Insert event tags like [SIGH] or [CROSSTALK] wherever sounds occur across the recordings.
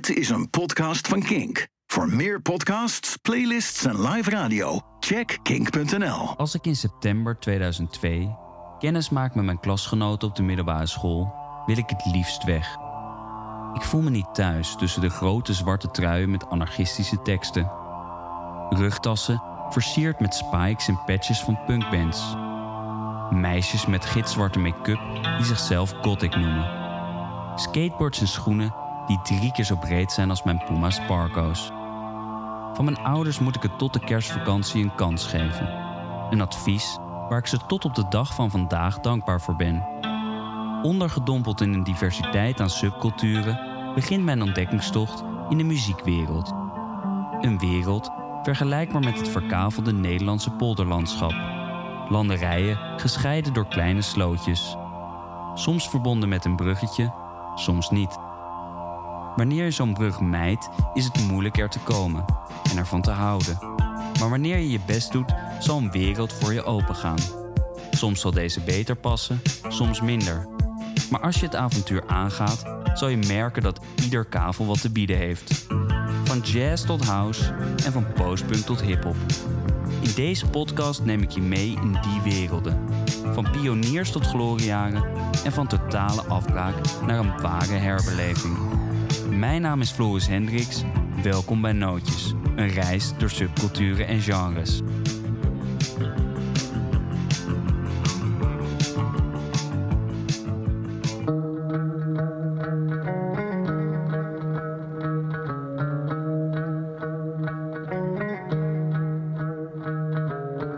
Dit is een podcast van Kink. Voor meer podcasts, playlists en live radio, check kink.nl. Als ik in september 2002 kennis maak met mijn klasgenoten op de middelbare school, wil ik het liefst weg. Ik voel me niet thuis tussen de grote zwarte truien met anarchistische teksten. Rugtassen versierd met spikes en patches van punkbands. Meisjes met gitzwarte make-up die zichzelf gothic noemen. Skateboards en schoenen die drie keer zo breed zijn als mijn Puma Sparko's. Van mijn ouders moet ik het tot de kerstvakantie een kans geven. Een advies waar ik ze tot op de dag van vandaag dankbaar voor ben. Ondergedompeld in een diversiteit aan subculturen begint mijn ontdekkingstocht in de muziekwereld. Een wereld vergelijkbaar met het verkavelde Nederlandse polderlandschap. Landerijen gescheiden door kleine slootjes. Soms verbonden met een bruggetje, soms niet. Wanneer je zo'n brug mijt, is het moeilijk er te komen en ervan te houden. Maar wanneer je je best doet, zal een wereld voor je opengaan. Soms zal deze beter passen, soms minder. Maar als je het avontuur aangaat, zal je merken dat ieder kavel wat te bieden heeft. Van jazz tot house en van postpunk tot hip-hop. In deze podcast neem ik je mee in die werelden. Van pioniers tot gloriejaren en van totale afbraak naar een ware herbeleving. Mijn naam is Floris Hendricks. Welkom bij Nootjes, een reis door subculturen en genres.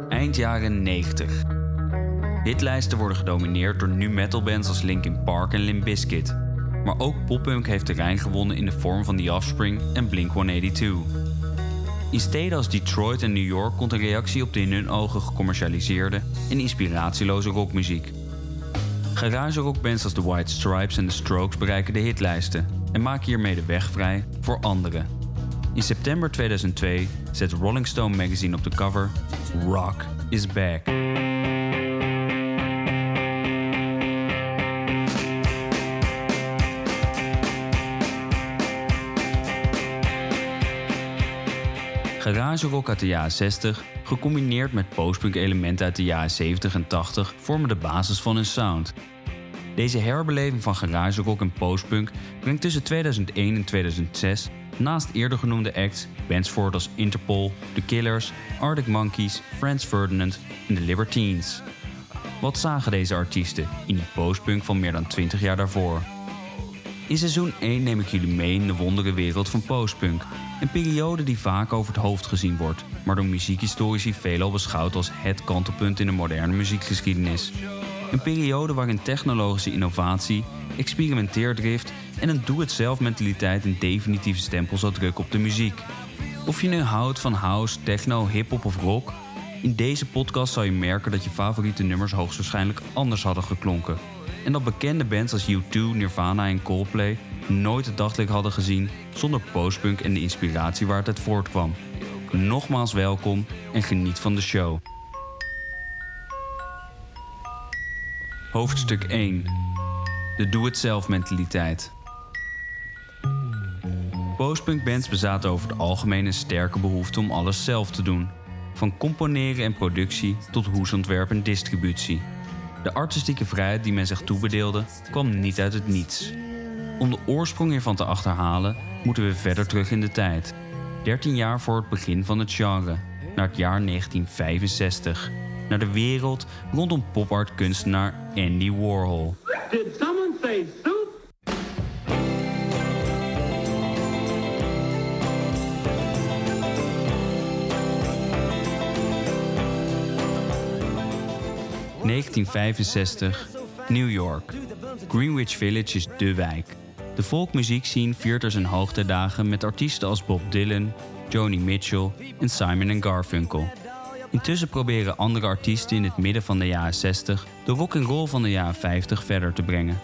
Eind jaren 90. Hitlijsten worden gedomineerd door nu metal bands als Linkin Park en Limp Bizkit. Maar ook poppunk heeft terrein gewonnen in de vorm van The Offspring en Blink-182. In steden als Detroit en New York komt een reactie op de in hun ogen gecommercialiseerde en inspiratieloze rockmuziek. Garage rockbands als The White Stripes en The Strokes bereiken de hitlijsten en maken hiermee de weg vrij voor anderen. In september 2002 zet Rolling Stone magazine op de cover Rock is Back. Garage rock uit de jaren 60, gecombineerd met postpunk elementen uit de jaren 70 en 80, vormen de basis van hun sound. Deze herbeleving van garage rock en postpunk brengt tussen 2001 en 2006 naast eerder genoemde acts bands voort als Interpol, The Killers, Arctic Monkeys, Franz Ferdinand en The Libertines. Wat zagen deze artiesten in die postpunk van meer dan 20 jaar daarvoor? In seizoen 1 neem ik jullie mee in de wondere wereld van postpunk. Een periode die vaak over het hoofd gezien wordt, maar door muziekhistorici veelal beschouwd als het kantelpunt in de moderne muziekgeschiedenis. Een periode waarin technologische innovatie, experimenteerdrift en een doe-het-zelf mentaliteit een definitieve stempel zal drukken op de muziek. Of je nu houdt van house, techno, hip-hop of rock, in deze podcast zal je merken dat je favoriete nummers hoogstwaarschijnlijk anders hadden geklonken. En dat bekende bands als U2, Nirvana en Coldplay nooit het daglicht hadden gezien zonder postpunk en de inspiratie waar het uit voortkwam. Nogmaals welkom en geniet van de show. Hoofdstuk 1. De doe-het-zelf mentaliteit. Postpunk bands bezaten over het algemeen een sterke behoefte om alles zelf te doen. Van componeren en productie tot hoesontwerp en distributie. De artistieke vrijheid die men zich toebedeelde kwam niet uit het niets. Om de oorsprong hiervan te achterhalen moeten we verder terug in de tijd. 13 jaar voor het begin van het genre, naar het jaar 1965. Naar de wereld rondom popart kunstenaar Andy Warhol. Did someone say soup? ...1965, New York. Greenwich Village is dé wijk. De folkmuziekscene viert er zijn hoogtijdagen met artiesten als Bob Dylan, Joni Mitchell en Simon Garfunkel. Intussen proberen andere artiesten in het midden van de jaren 60 de rock and roll van de jaren 50 verder te brengen.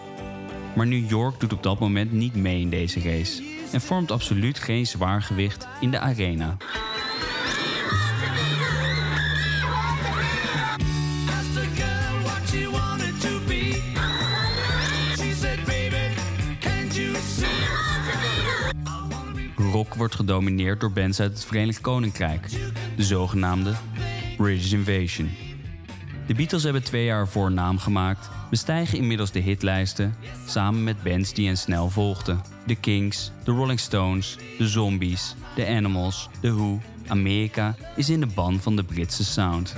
Maar New York doet op dat moment niet mee in deze race en vormt absoluut geen zwaar gewicht in de arena. Wordt gedomineerd door bands uit het Verenigd Koninkrijk, de zogenaamde British Invasion. De Beatles hebben twee jaar voor naam gemaakt, bestijgen inmiddels de hitlijsten samen met bands die hen snel volgden. De Kings, de Rolling Stones, de Zombies, de Animals, de Who. Amerika is in de ban van de Britse sound.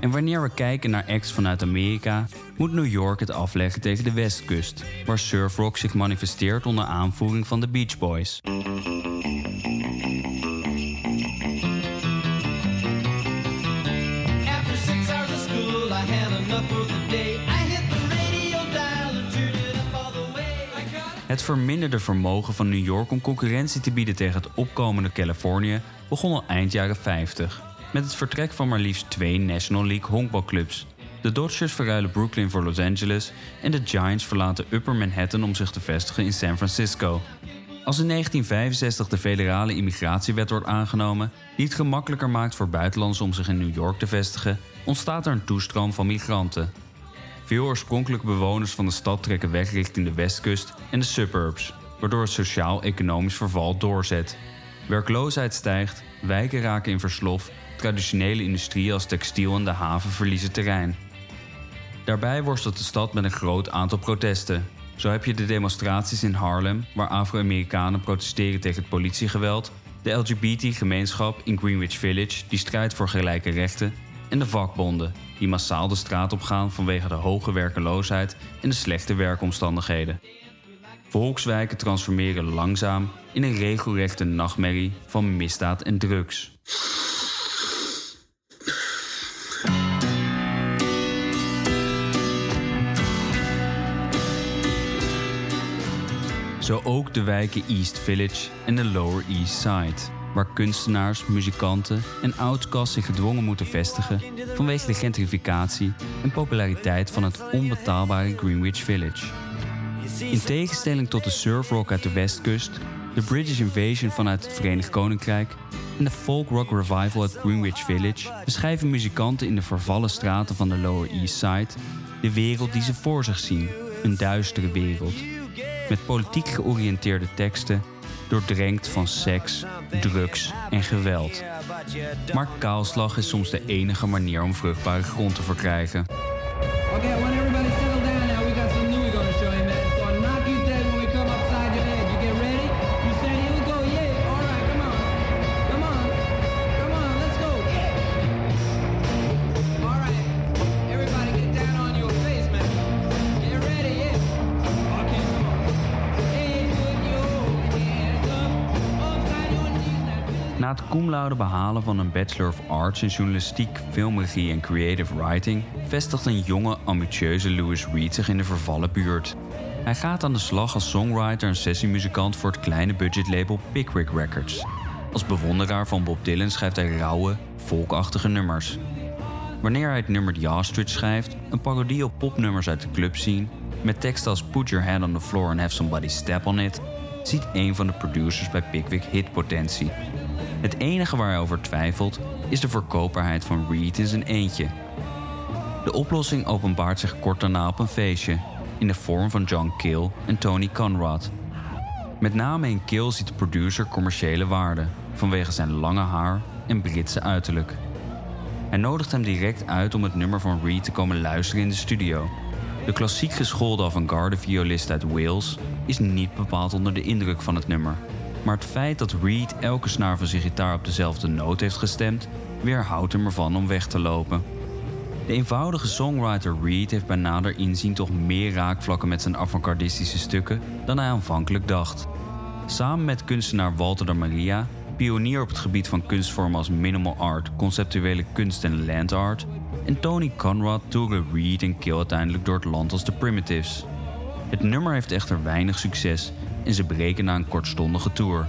En wanneer we kijken naar acts vanuit Amerika, moet New York het afleggen tegen de westkust, waar surfrock zich manifesteert onder aanvoering van de Beach Boys. Het verminderde vermogen van New York om concurrentie te bieden tegen het opkomende Californië begon al eind jaren 50. Met het vertrek van maar liefst twee National League honkbalclubs. De Dodgers verruilen Brooklyn voor Los Angeles en de Giants verlaten Upper Manhattan om zich te vestigen in San Francisco. Als in 1965 de federale immigratiewet wordt aangenomen, die het gemakkelijker maakt voor buitenlanders om zich in New York te vestigen, ontstaat er een toestroom van migranten. Veel oorspronkelijke bewoners van de stad trekken weg richting de westkust en de suburbs, waardoor het sociaal-economisch verval doorzet. Werkloosheid stijgt, wijken raken in verslof, traditionele industrieën als textiel en de haven verliezen terrein. Daarbij worstelt de stad met een groot aantal protesten. Zo heb je de demonstraties in Harlem, waar Afro-Amerikanen protesteren tegen het politiegeweld, de LGBT-gemeenschap in Greenwich Village, die strijdt voor gelijke rechten, en de vakbonden, die massaal de straat op gaan vanwege de hoge werkeloosheid en de slechte werkomstandigheden. Volkswijken transformeren langzaam in een regelrechte nachtmerrie van misdaad en drugs. Zo ook de wijken East Village en de Lower East Side, waar kunstenaars, muzikanten en outcasts zich gedwongen moeten vestigen vanwege de gentrificatie en populariteit van het onbetaalbare Greenwich Village. In tegenstelling tot de surfrock uit de westkust, de British Invasion vanuit het Verenigd Koninkrijk en de folk rock revival uit Greenwich Village beschrijven muzikanten in de vervallen straten van de Lower East Side de wereld die ze voor zich zien, een duistere wereld. Met politiek georiënteerde teksten, doordrenkt van seks, drugs en geweld. Maar kaalslag is soms de enige manier om vruchtbare grond te verkrijgen. Cum laude behalen van een Bachelor of Arts in journalistiek, filmregie en creative writing, vestigt een jonge, ambitieuze Louis Reed zich in de vervallen buurt. Hij gaat aan de slag als songwriter en sessiemuzikant voor het kleine budgetlabel Pickwick Records. Als bewonderaar van Bob Dylan schrijft hij rauwe, volkachtige nummers. Wanneer hij het nummer The Ostrich schrijft, een parodie op popnummers uit de clubscene, met teksten als Put your hand on the floor and have somebody step on it, ziet een van de producers bij Pickwick hitpotentie. Het enige waar hij over twijfelt is de verkoopbaarheid van Reed in zijn eentje. De oplossing openbaart zich kort daarna op een feestje, in de vorm van John Kill en Tony Conrad. Met name in Kill ziet de producer commerciële waarde, vanwege zijn lange haar en Britse uiterlijk. Hij nodigt hem direct uit om het nummer van Reed te komen luisteren in de studio. De klassiek geschoolde avant-garde violist uit Wales is niet bepaald onder de indruk van het nummer. Maar het feit dat Reed elke snaar van zijn gitaar op dezelfde noot heeft gestemd, weerhoudt hem ervan om weg te lopen. De eenvoudige songwriter Reed heeft bij nader inzien toch meer raakvlakken met zijn avant-gardistische stukken dan hij aanvankelijk dacht. Samen met kunstenaar Walter de Maria, pionier op het gebied van kunstvormen als minimal art, conceptuele kunst en land art, en Tony Conrad toeren Reed en Kill uiteindelijk door het land als de Primitives. Het nummer heeft echter weinig succes en ze breken na een kortstondige tour.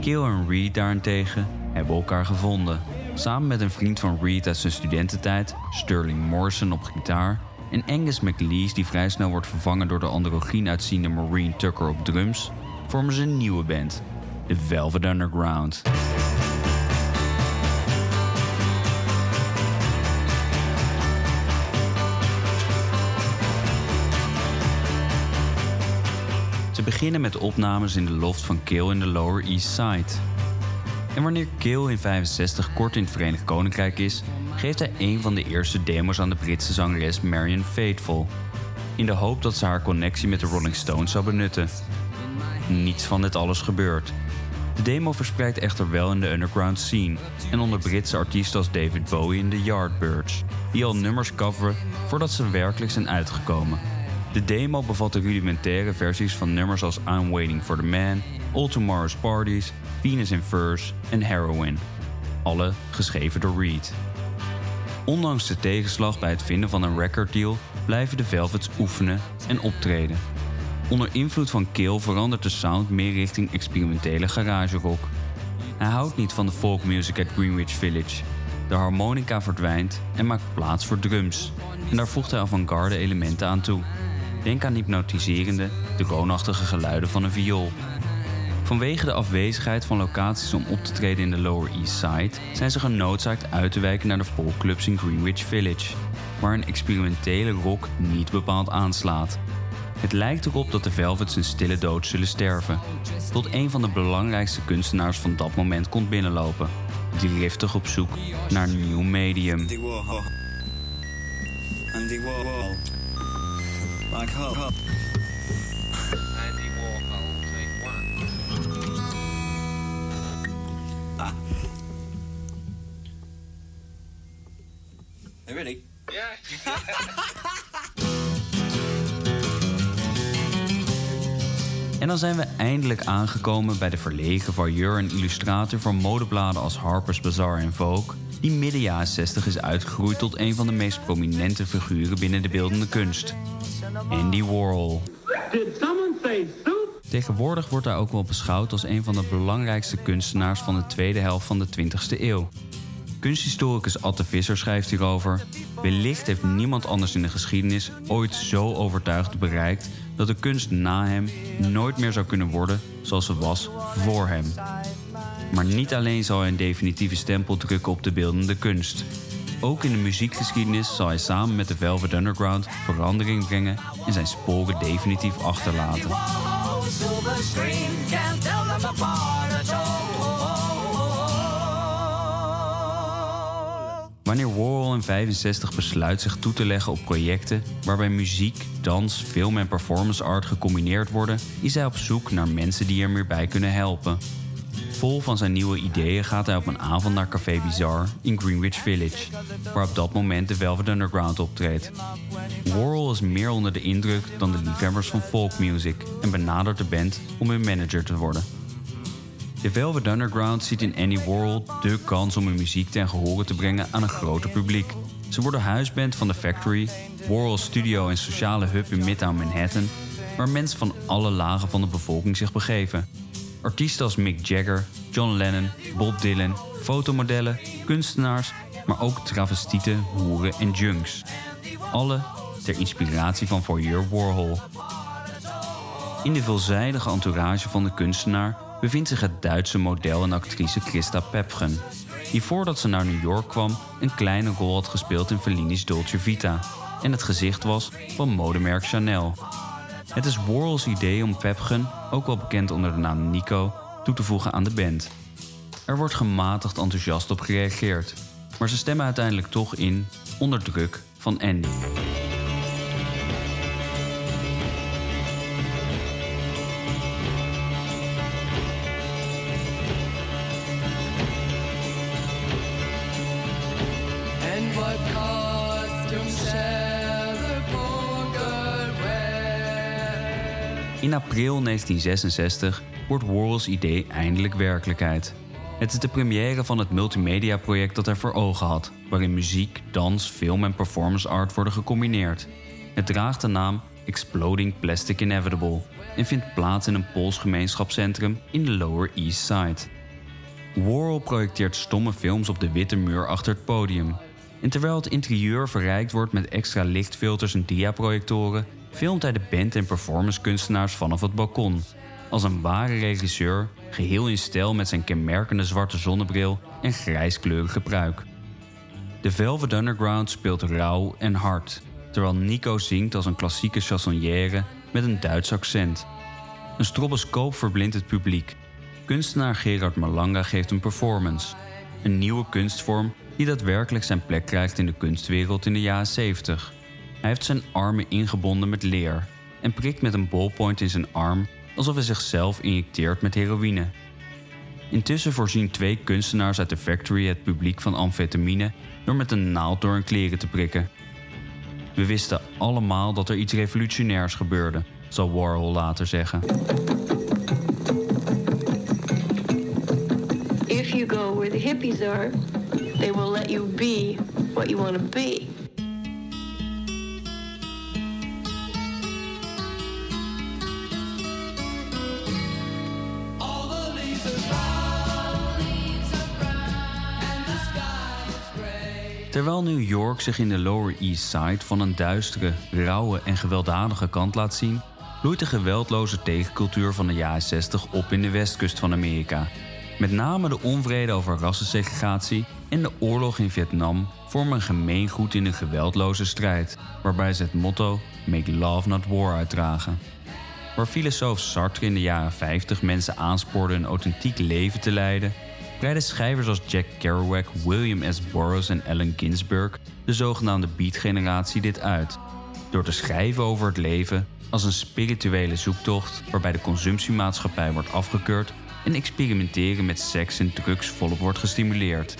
Kill en Reed daarentegen hebben elkaar gevonden. Samen met een vriend van Reed uit zijn studententijd, Sterling Morrison op gitaar, en Angus McLeese die vrij snel wordt vervangen door de androgyn uitziende Maureen Tucker op drums, vormen ze een nieuwe band, The Velvet Underground. Beginnen met opnames in de loft van Kill in de Lower East Side. En wanneer Kill in 65 kort in het Verenigd Koninkrijk is, geeft hij een van de eerste demos aan de Britse zangeres Marion Faithful. In de hoop dat ze haar connectie met de Rolling Stones zou benutten. Niets van dit alles gebeurt. De demo verspreidt echter wel in de underground scene en onder Britse artiesten als David Bowie en de Yardbirds, die al nummers coveren voordat ze werkelijk zijn uitgekomen. De demo bevat de rudimentaire versies van nummers als I'm Waiting for the Man, All Tomorrow's Parties, Venus in Furs en Heroin. Alle geschreven door Reed. Ondanks de tegenslag bij het vinden van een recorddeal blijven de Velvets oefenen en optreden. Onder invloed van Kill verandert de sound meer richting experimentele garage rock. Hij houdt niet van de folk music uit Greenwich Village. De harmonica verdwijnt en maakt plaats voor drums. En daar voegt hij avant-garde elementen aan toe. Denk aan hypnotiserende, droonachtige geluiden van een viool. Vanwege de afwezigheid van locaties om op te treden in de Lower East Side zijn ze genoodzaakt uit te wijken naar de folkclubs in Greenwich Village, waar een experimentele rock niet bepaald aanslaat. Het lijkt erop dat de Velvets een stille dood zullen sterven, tot een van de belangrijkste kunstenaars van dat moment komt binnenlopen, driftig op zoek naar een nieuw medium. Like ho, ho. Andy Warhol, take one. Hey, ready? Yeah. [LAUGHS] En dan zijn we eindelijk aangekomen bij de verlegen voyeur en illustrator van modebladen als Harper's Bazaar en Vogue, die midden jaren 60 is uitgegroeid tot een van de meest prominente figuren binnen de beeldende kunst. Andy Warhol. Did someone say soup? Tegenwoordig wordt hij ook wel beschouwd als een van de belangrijkste kunstenaars van de tweede helft van de 20e eeuw. Kunsthistoricus Atte Visser schrijft hierover: Wellicht heeft niemand anders in de geschiedenis ooit zo overtuigd bereikt dat de kunst na hem nooit meer zou kunnen worden zoals ze was voor hem. Maar niet alleen zal hij een definitieve stempel drukken op de beeldende kunst. Ook in de muziekgeschiedenis zal hij samen met de Velvet Underground verandering brengen en zijn sporen definitief achterlaten. Wanneer Warhol in 65 besluit zich toe te leggen op projecten waarbij muziek, dans, film en performance art gecombineerd worden, is hij op zoek naar mensen die er meer bij kunnen helpen. Vol van zijn nieuwe ideeën gaat hij op een avond naar Café Bizarre in Greenwich Village, waar op dat moment de Velvet Underground optreedt. Warhol is meer onder de indruk dan de liefhebbers van folkmusic en benadert de band om hun manager te worden. De Velvet Underground ziet in Andy Warhol de kans om hun muziek ten gehore te brengen aan een groter publiek. Ze worden huisband van The Factory, Warhol's studio en sociale hub in Midtown Manhattan, waar mensen van alle lagen van de bevolking zich begeven. Artiesten als Mick Jagger, John Lennon, Bob Dylan, fotomodellen, kunstenaars, maar ook travestieten, hoeren en junks. Alle ter inspiratie van voyeur Warhol. In de veelzijdige entourage van de kunstenaar bevindt zich het Duitse model en actrice Christa Pepgen, die voordat ze naar New York kwam een kleine rol had gespeeld in Fellini's Dolce Vita en het gezicht was van modemerk Chanel. Het is Warhol's idee om Pepgen, ook wel bekend onder de naam Nico, toe te voegen aan de band. Er wordt gematigd enthousiast op gereageerd, maar ze stemmen uiteindelijk toch in onder druk van Andy. In april 1966 wordt Warhol's idee eindelijk werkelijkheid. Het is de première van het multimedia-project dat hij voor ogen had, waarin muziek, dans, film en performance art worden gecombineerd. Het draagt de naam Exploding Plastic Inevitable en vindt plaats in een Pools gemeenschapscentrum in de Lower East Side. Warhol projecteert stomme films op de witte muur achter het podium. En terwijl het interieur verrijkt wordt met extra lichtfilters en diaprojectoren, filmt hij de band en performancekunstenaars vanaf het balkon. Als een ware regisseur, geheel in stijl met zijn kenmerkende zwarte zonnebril en grijskleurige pruik. De Velvet Underground speelt rauw en hard, terwijl Nico zingt als een klassieke chansonnière met een Duits accent. Een stroboscoop verblindt het publiek. Kunstenaar Gerard Malanga geeft een performance. Een nieuwe kunstvorm die daadwerkelijk zijn plek krijgt in de kunstwereld in de jaren 70. Hij heeft zijn armen ingebonden met leer en prikt met een ballpoint in zijn arm alsof hij zichzelf injecteert met heroïne. Intussen voorzien twee kunstenaars uit de factory het publiek van amfetamine door met een naald door hun kleren te prikken. We wisten allemaal dat er iets revolutionairs gebeurde, zal Warhol later zeggen. If you go where the hippies are, they will let you be what you want to be. Terwijl New York zich in de Lower East Side van een duistere, rauwe en gewelddadige kant laat zien, bloeit de geweldloze tegencultuur van de jaren 60 op in de westkust van Amerika. Met name de onvrede over rassensegregatie en de oorlog in Vietnam vormen een gemeengoed in een geweldloze strijd, waarbij ze het motto Make Love Not War uitdragen. Waar filosoof Sartre in de jaren 50 mensen aanspoorde een authentiek leven te leiden, breiden schrijvers als Jack Kerouac, William S. Burroughs en Allen Ginsberg, de zogenaamde beat-generatie, dit uit. Door te schrijven over het leven als een spirituele zoektocht waarbij de consumptiemaatschappij wordt afgekeurd en experimenteren met seks en drugs volop wordt gestimuleerd.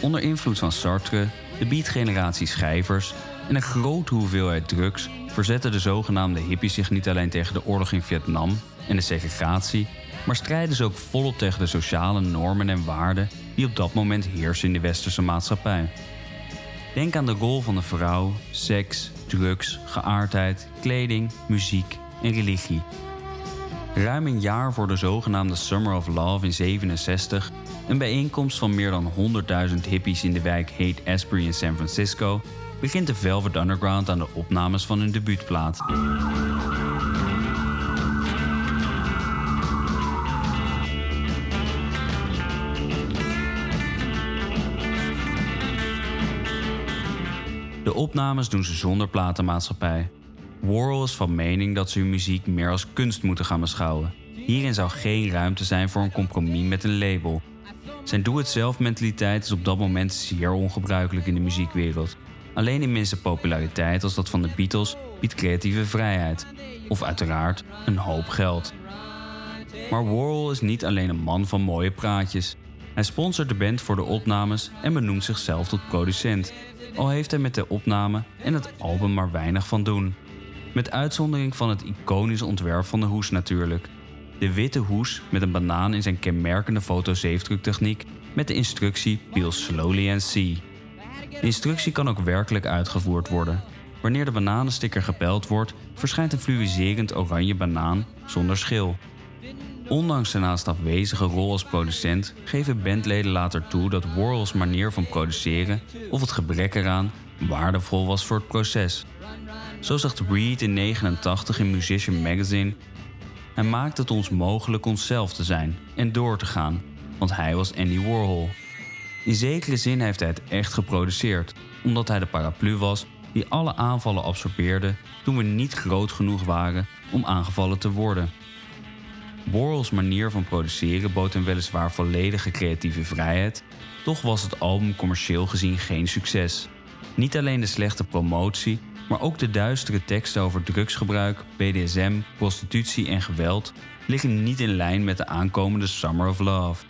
Onder invloed van Sartre, de beat-generatie schrijvers en een grote hoeveelheid drugs verzetten de zogenaamde hippies zich niet alleen tegen de oorlog in Vietnam en de segregatie, maar strijden ze ook volop tegen de sociale normen en waarden die op dat moment heersen in de westerse maatschappij. Denk aan de rol van de vrouw, seks, drugs, geaardheid, kleding, muziek en religie. Ruim een jaar voor de zogenaamde Summer of Love in 67, een bijeenkomst van meer dan 100.000 hippies in de wijk Haight-Ashbury in San Francisco, begint de Velvet Underground aan de opnames van hun debuutplaat. Opnames doen ze zonder platenmaatschappij. Warhol is van mening dat ze hun muziek meer als kunst moeten gaan beschouwen. Hierin zou geen ruimte zijn voor een compromis met een label. Zijn doe-het-zelf mentaliteit is op dat moment zeer ongebruikelijk in de muziekwereld. Alleen immense populariteit als dat van de Beatles biedt creatieve vrijheid. Of uiteraard een hoop geld. Maar Warhol is niet alleen een man van mooie praatjes. Hij sponsort de band voor de opnames en benoemt zichzelf tot producent. Al heeft hij met de opname en het album maar weinig van doen. Met uitzondering van het iconische ontwerp van de hoes natuurlijk. De witte hoes met een banaan in zijn kenmerkende fotozeefdruktechniek met de instructie Peel slowly and see. De instructie kan ook werkelijk uitgevoerd worden. Wanneer de bananensticker gepeld wordt, verschijnt een fluïserend oranje banaan zonder schil. Ondanks zijn naast afwezige rol als producent geven bandleden later toe dat Warhol's manier van produceren of het gebrek eraan waardevol was voor het proces. Zo zegt Reed in 89 in Musician Magazine: Hij maakte het ons mogelijk onszelf te zijn en door te gaan, want hij was Andy Warhol. In zekere zin heeft hij het echt geproduceerd, omdat hij de paraplu was die alle aanvallen absorbeerde toen we niet groot genoeg waren om aangevallen te worden. Warhol's manier van produceren bood hem weliswaar volledige creatieve vrijheid, toch was het album commercieel gezien geen succes. Niet alleen de slechte promotie, maar ook de duistere teksten over drugsgebruik, BDSM, prostitutie en geweld liggen niet in lijn met de aankomende Summer of Love.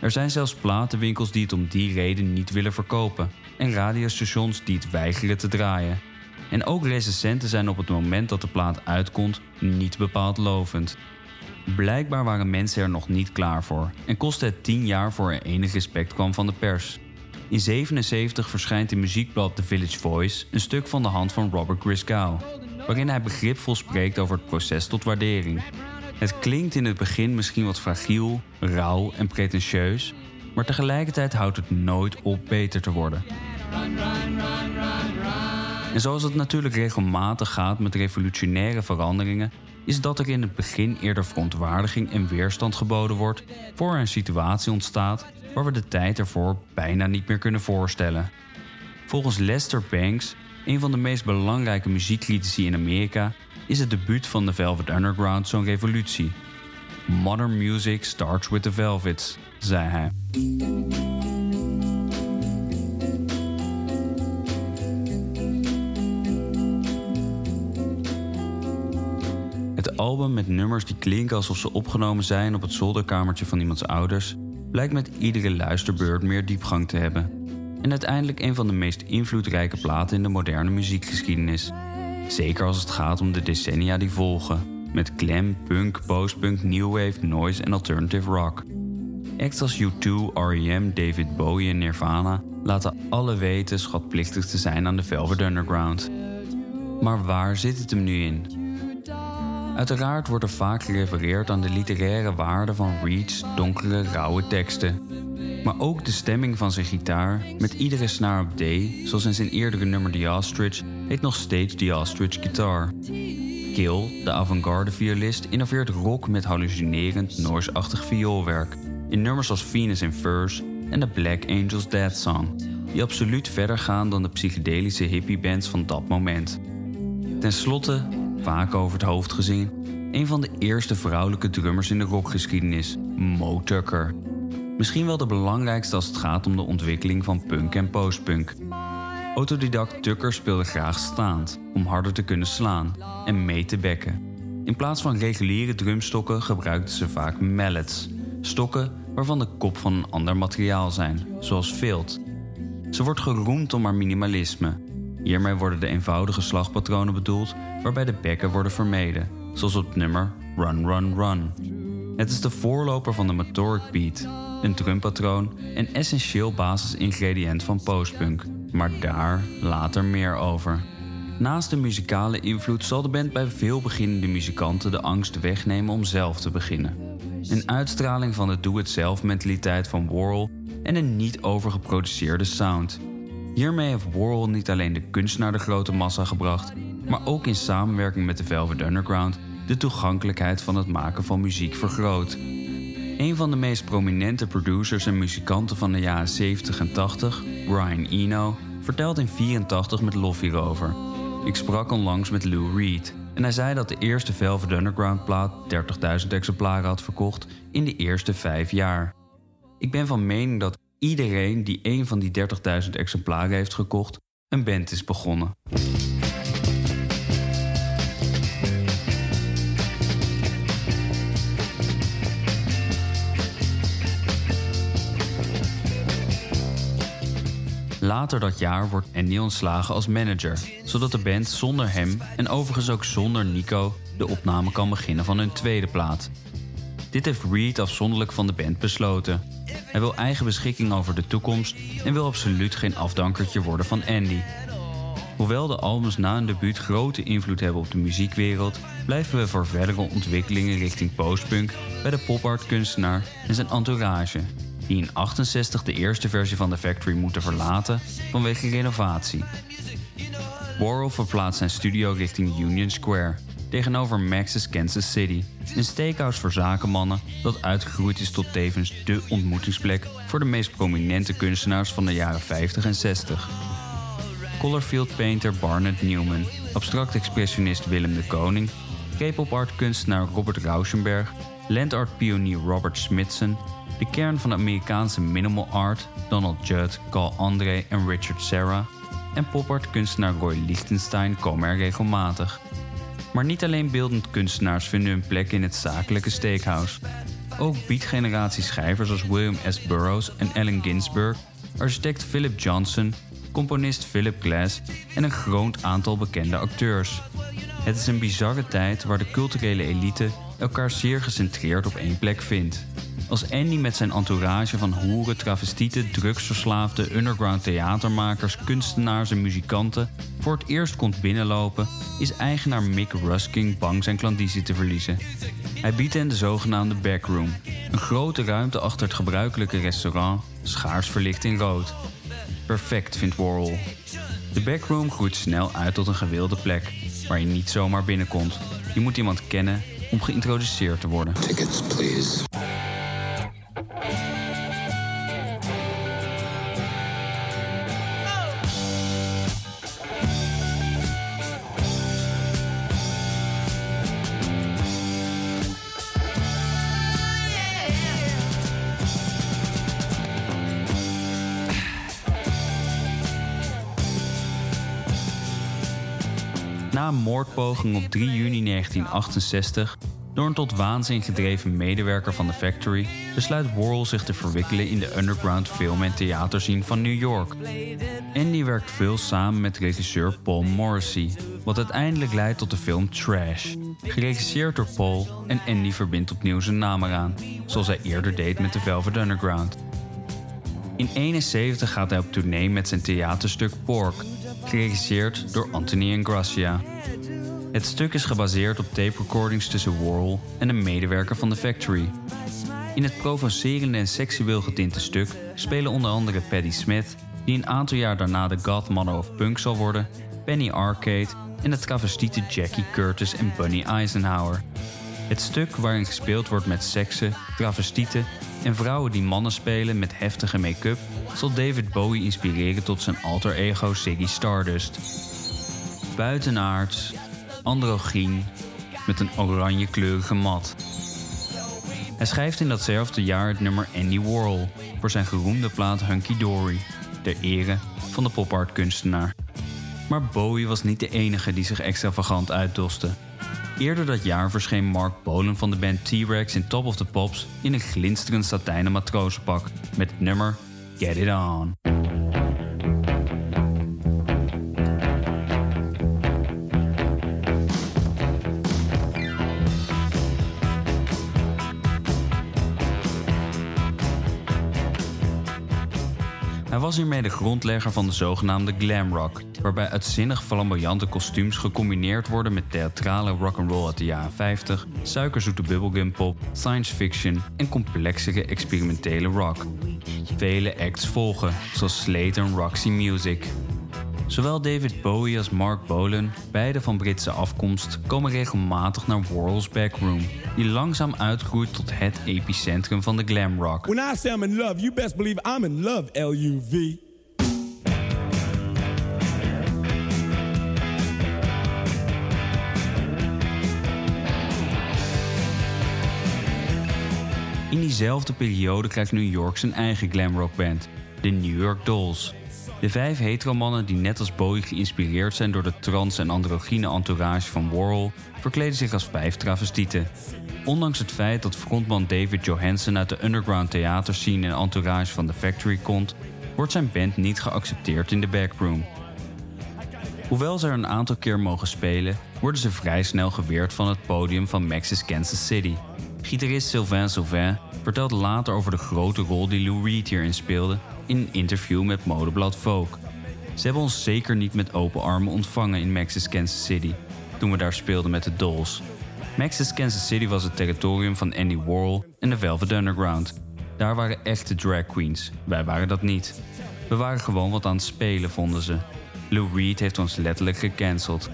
Er zijn zelfs platenwinkels die het om die reden niet willen verkopen en radiostations die het weigeren te draaien. En ook recensenten zijn op het moment dat de plaat uitkomt niet bepaald lovend. Blijkbaar waren mensen er nog niet klaar voor en kostte het 10 jaar voor er enig respect kwam van de pers. In 77 verschijnt in muziekblad The Village Voice een stuk van de hand van Robert Christgau, waarin hij begripvol spreekt over het proces tot waardering. Het klinkt in het begin misschien wat fragiel, rauw en pretentieus, maar tegelijkertijd houdt het nooit op beter te worden. En zoals het natuurlijk regelmatig gaat met revolutionaire veranderingen, is dat er in het begin eerder verontwaardiging en weerstand geboden wordt voor een situatie ontstaat waar we de tijd ervoor bijna niet meer kunnen voorstellen. Volgens Lester Banks, een van de meest belangrijke muziekcritici in Amerika, is het debuut van de Velvet Underground zo'n revolutie. Modern music starts with the Velvets, zei hij. Album met nummers die klinken alsof ze opgenomen zijn op het zolderkamertje van iemands ouders, blijkt met iedere luisterbeurt meer diepgang te hebben. En uiteindelijk een van de meest invloedrijke platen in de moderne muziekgeschiedenis. Zeker als het gaat om de decennia die volgen, met glam, punk, postpunk, new wave, noise en alternative rock. Acts als U2, R.E.M., David Bowie en Nirvana laten alle weten schatplichtig te zijn aan de Velvet Underground. Maar waar zit het hem nu in? Uiteraard wordt er vaak gerefereerd aan de literaire waarde van Reed's donkere, rauwe teksten. Maar ook de stemming van zijn gitaar, met iedere snaar op D, zoals in zijn eerdere nummer The Ostrich, heet nog steeds The Ostrich Guitar. Kill, de avant-garde violist, innoveert rock met hallucinerend, noise-achtig vioolwerk. In nummers als Venus in Furs en de Black Angels Dead Song, die absoluut verder gaan dan de psychedelische hippiebands van dat moment. Ten slotte, vaak over het hoofd gezien, een van de eerste vrouwelijke drummers in de rockgeschiedenis, Mo Tucker. Misschien wel de belangrijkste als het gaat om de ontwikkeling van punk en postpunk. Autodidact Tucker speelde graag staand om harder te kunnen slaan en mee te bekken. In plaats van reguliere drumstokken gebruikten ze vaak mallets, stokken waarvan de kop van een ander materiaal zijn, zoals vilt. Ze wordt geroemd om haar minimalisme. Hiermee worden de eenvoudige slagpatronen bedoeld waarbij de bekken worden vermeden, zoals op het nummer Run Run Run. Het is de voorloper van de Motoric Beat, een drumpatroon en essentieel basisingrediënt van postpunk, maar daar later meer over. Naast de muzikale invloed zal de band bij veel beginnende muzikanten de angst wegnemen om zelf te beginnen. Een uitstraling van de doe-het-zelf mentaliteit van Warhol en een niet overgeproduceerde sound. Hiermee heeft Warhol niet alleen de kunst naar de grote massa gebracht, maar ook in samenwerking met de Velvet Underground de toegankelijkheid van het maken van muziek vergroot. Een van de meest prominente producers en muzikanten van de jaren 70 en 80, Brian Eno, vertelt in 84 met Love hierover. Ik sprak onlangs met Lou Reed en hij zei dat de eerste Velvet Underground plaat 30.000 exemplaren had verkocht in de eerste vijf jaar. Ik ben van mening dat iedereen die een van die 30.000 exemplaren heeft gekocht, een band is begonnen. Later dat jaar wordt Andy ontslagen als manager, zodat de band zonder hem en overigens ook zonder Nico de opname kan beginnen van hun tweede plaat. Dit heeft Reed afzonderlijk van de band besloten. Hij wil eigen beschikking over de toekomst en wil absoluut geen afdankertje worden van Andy. Hoewel de albums na een debuut grote invloed hebben op de muziekwereld, blijven we voor verdere ontwikkelingen richting postpunk bij de pop-art kunstenaar en zijn entourage, die in 68 de eerste versie van The Factory moeten verlaten vanwege renovatie. Warhol verplaatst zijn studio richting Union Square, tegenover Max's Kansas City, een steakhouse voor zakenmannen dat uitgegroeid is tot tevens dé ontmoetingsplek voor de meest prominente kunstenaars van de jaren 50 en 60. Colorfield painter Barnett Newman, abstract expressionist Willem de Koning, K-pop art kunstenaar Robert Rauschenberg, land art pionier Robert Smithson, de kern van de Amerikaanse minimal art Donald Judd, Carl André en Richard Serra en popart kunstenaar Roy Lichtenstein komen er regelmatig. Maar niet alleen beeldend kunstenaars vinden hun plek in het zakelijke steakhouse. Ook beatgeneratie schrijvers als William S. Burroughs en Allen Ginsberg, architect Philip Johnson, componist Philip Glass en een groot aantal bekende acteurs. Het is een bizarre tijd waar de culturele elite elkaar zeer gecentreerd op één plek vindt. Als Andy met zijn entourage van hoeren, travestieten, drugsverslaafden, underground theatermakers, kunstenaars en muzikanten voor het eerst komt binnenlopen, is eigenaar Mick Rusking bang zijn klandizie te verliezen. Hij biedt hen de zogenaamde backroom, een grote ruimte achter het gebruikelijke restaurant, schaars verlicht in rood. Perfect, vindt Warhol. De backroom groeit snel uit tot een gewilde plek, waar je niet zomaar binnenkomt. Je moet iemand kennen om geïntroduceerd te worden. Tickets, please. Na moordpoging op 3 juni 1968 door een tot waanzin gedreven medewerker van de Factory besluit Worrell zich te verwikkelen in de underground film- en theaterscene van New York. Andy werkt veel samen met regisseur Paul Morrissey, wat uiteindelijk leidt tot de film Trash. Geregisseerd door Paul en Andy verbindt opnieuw zijn naam eraan, zoals hij eerder deed met de Velvet Underground. In 71 gaat hij op tournee met zijn theaterstuk Pork, geregisseerd door Anthony Ingracia. Het stuk is gebaseerd op tape recordings tussen Worrell en een medewerker van The Factory. In het provocerende en seksueel getinte stuk spelen onder andere Patti Smith, die een aantal jaar daarna de godmother of punk zal worden, Penny Arcade en de travestieten Jackie Curtis en Bunny Eisenhower. Het stuk waarin gespeeld wordt met seksen, travestieten en vrouwen die mannen spelen met heftige make-up, zal David Bowie inspireren tot zijn alter ego Ziggy Stardust. Buitenaards, androgyn, met een oranje kleurige mat. Hij schrijft in datzelfde jaar het nummer Andy Warhol voor zijn geroemde plaat Hunky Dory, ter ere van de pop-art kunstenaar. Maar Bowie was niet de enige die zich extravagant uitdoste. Eerder dat jaar verscheen Mark Bolan van de band T-Rex in Top of the Pops in een glinsterend satijnen matrozenpak met het nummer Get It On. Hij was hiermee de grondlegger van de zogenaamde glam rock, waarbij uitzinnig flamboyante kostuums gecombineerd worden met theatrale rock'n'roll uit de jaren 50, suikerzoete bubblegum pop, science fiction en complexere experimentele rock. Vele acts volgen, zoals Slate en Roxy Music. Zowel David Bowie als Mark Bolan, beide van Britse afkomst, komen regelmatig naar Worrell's Backroom, die langzaam uitgroeit tot het epicentrum van de glam rock. When I say I'm in love, you best believe I'm in love, L-U-V. In diezelfde periode krijgt New York zijn eigen glamrockband, de New York Dolls. De vijf heteromannen die net als Bowie geïnspireerd zijn door de trans- en androgyne entourage van Warhol, verkleden zich als vijf travestieten. Ondanks het feit dat frontman David Johansen uit de underground theaterscene en entourage van The Factory komt, wordt zijn band niet geaccepteerd in de backroom. Hoewel ze er een aantal keer mogen spelen, worden ze vrij snel geweerd van het podium van Max's Kansas City. Gitarist Sylvain Sylvain vertelt later over de grote rol die Lou Reed hierin speelde in een interview met modeblad Vogue. Ze hebben ons zeker niet met open armen ontvangen in Max's Kansas City, toen we daar speelden met de Dolls. Max's Kansas City was het territorium van Andy Warhol en de Velvet Underground. Daar waren echte drag queens, wij waren dat niet. We waren gewoon wat aan het spelen, vonden ze. Lou Reed heeft ons letterlijk gecanceld.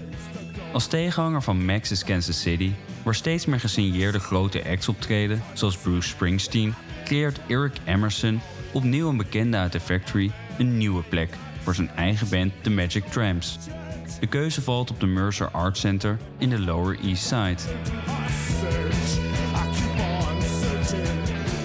Als tegenhanger van Max's Kansas City, waar steeds meer gesigneerde grote acts optreden, zoals Bruce Springsteen, creëert Eric Emerson, opnieuw een bekende uit de Factory, een nieuwe plek voor zijn eigen band The Magic Tramps. De keuze valt op de Mercer Art Center in de Lower East Side.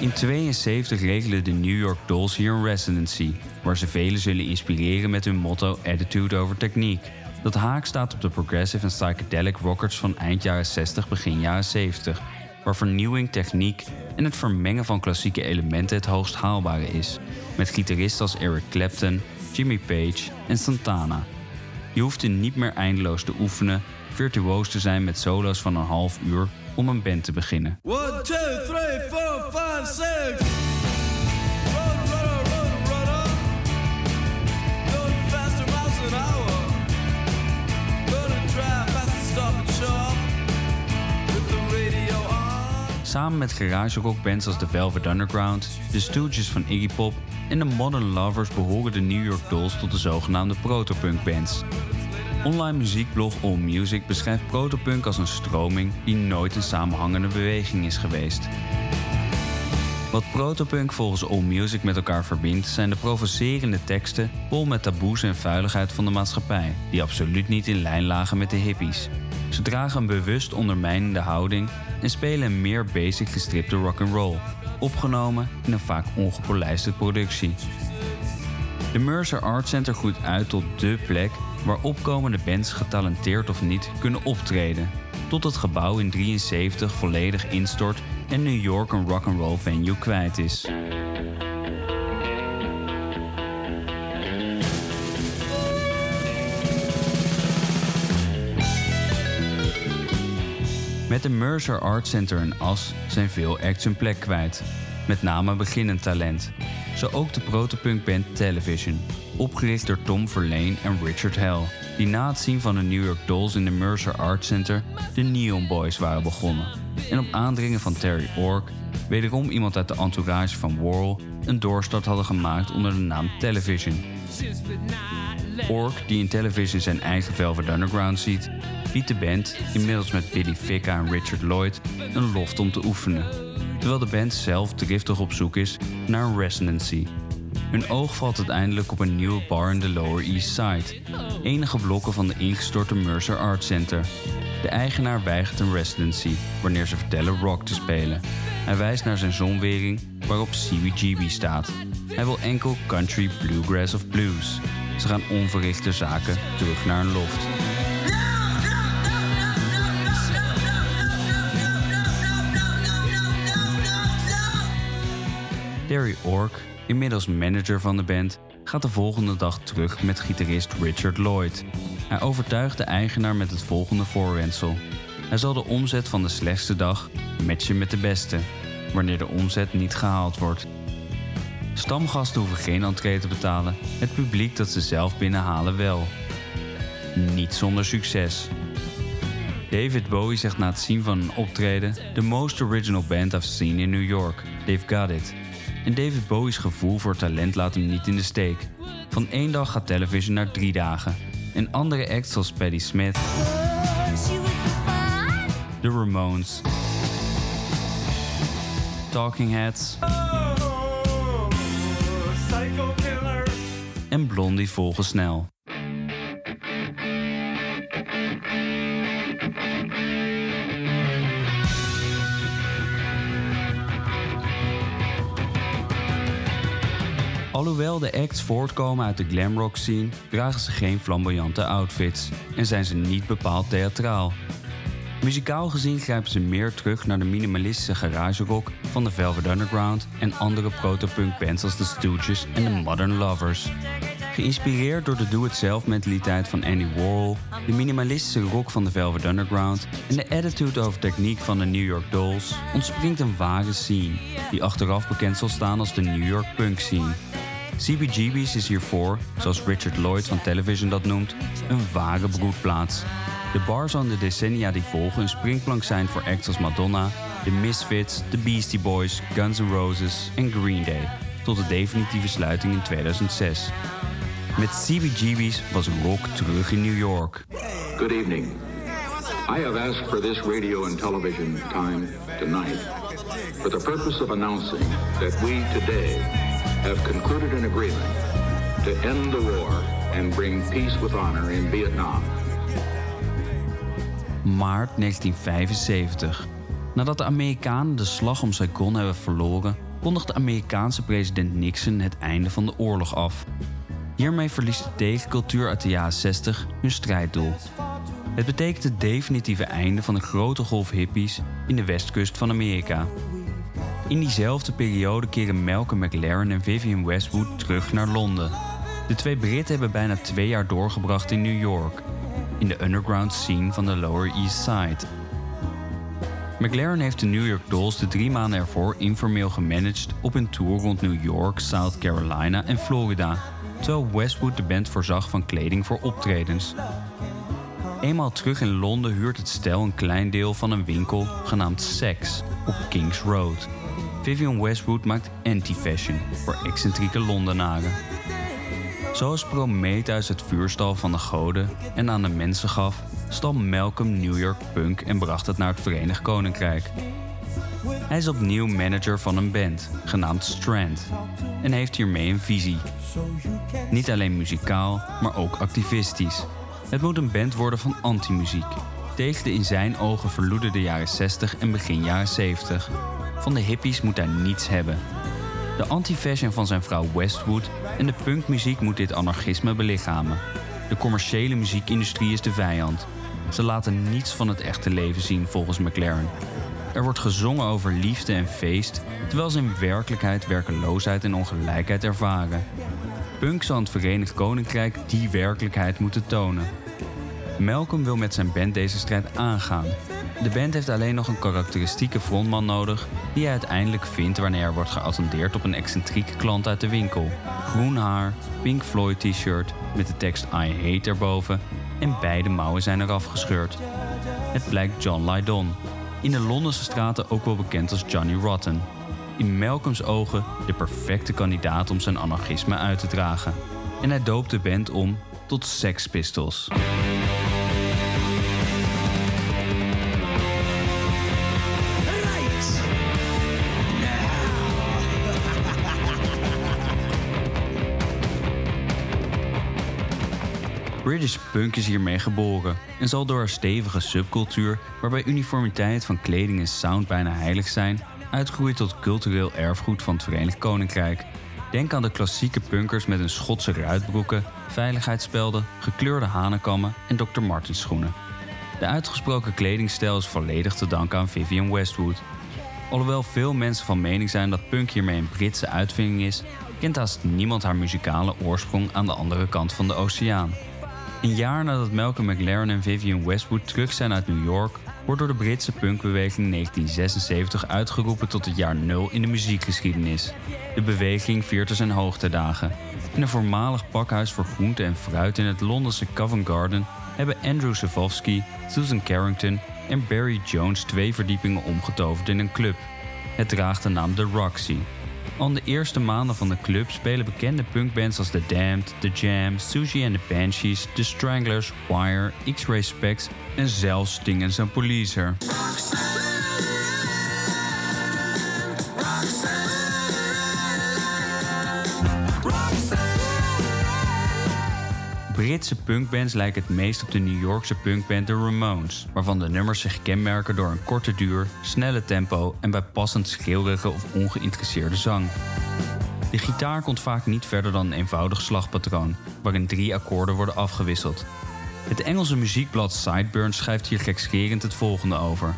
In 72 regelen de New York Dolls hier een residency, waar ze velen zullen inspireren met hun motto Attitude over Techniek. Dat haak staat op de progressive en psychedelic rockers van eind jaren 60, begin jaren 70, waar vernieuwing, techniek en het vermengen van klassieke elementen het hoogst haalbare is, met gitaristen als Eric Clapton, Jimmy Page en Santana. Je hoeft er niet meer eindeloos te oefenen, virtuoos te zijn met solo's van een half uur om een band te beginnen. 1, 2, 3, 4, 5, 6. Samen met garage rockbands als The Velvet Underground, de Stooges van Iggy Pop en de Modern Lovers behoren de New York Dolls tot de zogenaamde protopunk bands. Online muziekblog AllMusic beschrijft protopunk als een stroming die nooit een samenhangende beweging is geweest. Wat protopunk volgens AllMusic met elkaar verbindt, zijn de provocerende teksten vol met taboes en vuiligheid van de maatschappij, die absoluut niet in lijn lagen met de hippies. Ze dragen een bewust ondermijnende houding en spelen een meer basic gestripte rock'n'roll, opgenomen in een vaak ongepolijste productie. De Mercer Art Center groeit uit tot dé plek waar opkomende bands getalenteerd of niet kunnen optreden, tot het gebouw in 73 volledig instort en New York een rock'n'roll venue kwijt is. Met de Mercer Art Center in As zijn veel acts hun plek kwijt. Met name beginnend talent. Zo ook de protopunkband Television, opgericht door Tom Verlaine en Richard Hell, die na het zien van de New York Dolls in de Mercer Art Center de Neon Boys waren begonnen. En op aandringen van Terry Ork, wederom iemand uit de entourage van Worrell, een doorstart hadden gemaakt onder de naam Television. Ork, die in Television zijn eigen Velvet Underground ziet, biedt de band, inmiddels met Billy Ficca en Richard Lloyd, een loft om te oefenen. Terwijl de band zelf driftig op zoek is naar een residency. Hun oog valt uiteindelijk op een nieuwe bar in de Lower East Side, enige blokken van de ingestorte Mercer Art Center. De eigenaar weigert een residency wanneer ze vertellen rock te spelen. Hij wijst naar zijn zonwering waarop CBGB staat. Hij wil enkel country, bluegrass of blues. Ze gaan onverrichte zaken terug naar een loft. Terry Ork, inmiddels manager van de band, gaat de volgende dag terug met gitarist Richard Lloyd. Hij overtuigt de eigenaar met het volgende voorwendsel. Hij zal de omzet van de slechtste dag matchen met de beste, wanneer de omzet niet gehaald wordt. Stamgasten hoeven geen entree te betalen, het publiek dat ze zelf binnenhalen wel. Niet zonder succes. David Bowie zegt na het zien van een optreden: The most original band I've seen in New York. They've got it. En David Bowie's gevoel voor talent laat hem niet in de steek. Van één dag gaat television naar drie dagen. En andere acts zoals Patti Smith, The Ramones, Talking Heads. En Blondie volgen snel. Alhoewel de acts voortkomen uit de glamrock scene, dragen ze geen flamboyante outfits en zijn ze niet bepaald theatraal. Muzikaal gezien grijpen ze meer terug naar de minimalistische garage rock van de Velvet Underground en andere protopunk bands als The Stooges en The Modern Lovers. Geïnspireerd door de do-it-zelf mentaliteit van Andy Warhol, de minimalistische rock van de Velvet Underground en de attitude over techniek van de New York Dolls, ontspringt een ware scene, die achteraf bekend zal staan als de New York punk scene. CBGB's is hiervoor, zoals Richard Lloyd van Television dat noemt, een ware broedplaats. De bar zal in de decennia die volgen een springplank zijn voor acts als Madonna, The Misfits, The Beastie Boys, Guns N' Roses en Green Day, tot de definitieve sluiting in 2006. Met CBGB's was rock terug in New York. Good evening. I have asked for this radio and television time tonight for the purpose of announcing that we today have concluded an agreement to end the war and bring peace with honor in Vietnam. Maart 1975. Nadat de Amerikanen de slag om Saigon hebben verloren, kondigt de Amerikaanse president Nixon het einde van de oorlog af. Hiermee verliest de tegencultuur uit de jaren 60 hun strijddoel. Het betekent het definitieve einde van de grote golf hippies in de westkust van Amerika. In diezelfde periode keren Malcolm McLaren en Vivienne Westwood terug naar Londen. De twee Britten hebben bijna twee jaar doorgebracht in New York, in de underground scene van de Lower East Side. McLaren heeft de New York Dolls de drie maanden ervoor informeel gemanaged op een tour rond New York, South Carolina en Florida, terwijl Westwood de band voorzag van kleding voor optredens. Eenmaal terug in Londen huurt het stel een klein deel van een winkel genaamd Sex op Kings Road. Vivian Westwood maakt anti-fashion voor excentrieke Londenaren. Zoals Prometheus het vuurstal van de goden en aan de mensen gaf, stal Malcolm New York punk en bracht het naar het Verenigd Koninkrijk. Hij is opnieuw manager van een band, genaamd Strand, en heeft hiermee een visie. Niet alleen muzikaal, maar ook activistisch. Het moet een band worden van anti-muziek, tegen de in zijn ogen verloederde jaren 60 en begin jaren 70. Van de hippies moet hij niets hebben. De anti-fashion van zijn vrouw Westwood en de punkmuziek moet dit anarchisme belichamen. De commerciële muziekindustrie is de vijand. Ze laten niets van het echte leven zien, volgens McLaren. Er wordt gezongen over liefde en feest, terwijl ze in werkelijkheid werkeloosheid en ongelijkheid ervaren. Punk zal het Verenigd Koninkrijk die werkelijkheid moeten tonen. Malcolm wil met zijn band deze strijd aangaan. De band heeft alleen nog een karakteristieke frontman nodig die hij uiteindelijk vindt wanneer er wordt geattendeerd op een excentrieke klant uit de winkel. Groen haar, Pink Floyd t-shirt met de tekst I hate erboven en beide mouwen zijn eraf gescheurd. Het blijkt John Lydon, in de Londense straten ook wel bekend als Johnny Rotten. In Malcolms ogen de perfecte kandidaat om zijn anarchisme uit te dragen. En hij doopt de band om tot Sex Pistols. British punk is hiermee geboren en zal door haar stevige subcultuur, waarbij uniformiteit van kleding en sound bijna heilig zijn, uitgroeien tot cultureel erfgoed van het Verenigd Koninkrijk. Denk aan de klassieke punkers met hun Schotse ruitbroeken, veiligheidsspelden, gekleurde hanenkammen en Dr. Martens schoenen. De uitgesproken kledingstijl is volledig te danken aan Vivienne Westwood. Alhoewel veel mensen van mening zijn dat punk hiermee een Britse uitvinding is, kent haast niemand haar muzikale oorsprong aan de andere kant van de oceaan. Een jaar nadat Malcolm McLaren en Vivienne Westwood terug zijn uit New York, wordt door de Britse punkbeweging 1976 uitgeroepen tot het jaar nul in de muziekgeschiedenis. De beweging viert er zijn hoogtedagen. In een voormalig pakhuis voor groente en fruit in het Londense Covent Garden hebben Andrew Savovsky, Susan Carrington en Barry Jones twee verdiepingen omgetoverd in een club. Het draagt de naam The Roxy. Al de eerste maanden van de club spelen bekende punkbands als The Damned, The Jam, Susie and the Banshees, The Stranglers, Wire, X-Ray Specs en zelfs Sting and Some Policer. Britse punkbands lijken het meest op de New Yorkse punkband The Ramones, waarvan de nummers zich kenmerken door een korte duur, snelle tempo en bijpassend schreeuwige of ongeïnteresseerde zang. De gitaar komt vaak niet verder dan een eenvoudig slagpatroon, waarin drie akkoorden worden afgewisseld. Het Engelse muziekblad Sideburns schrijft hier gekscherend het volgende over: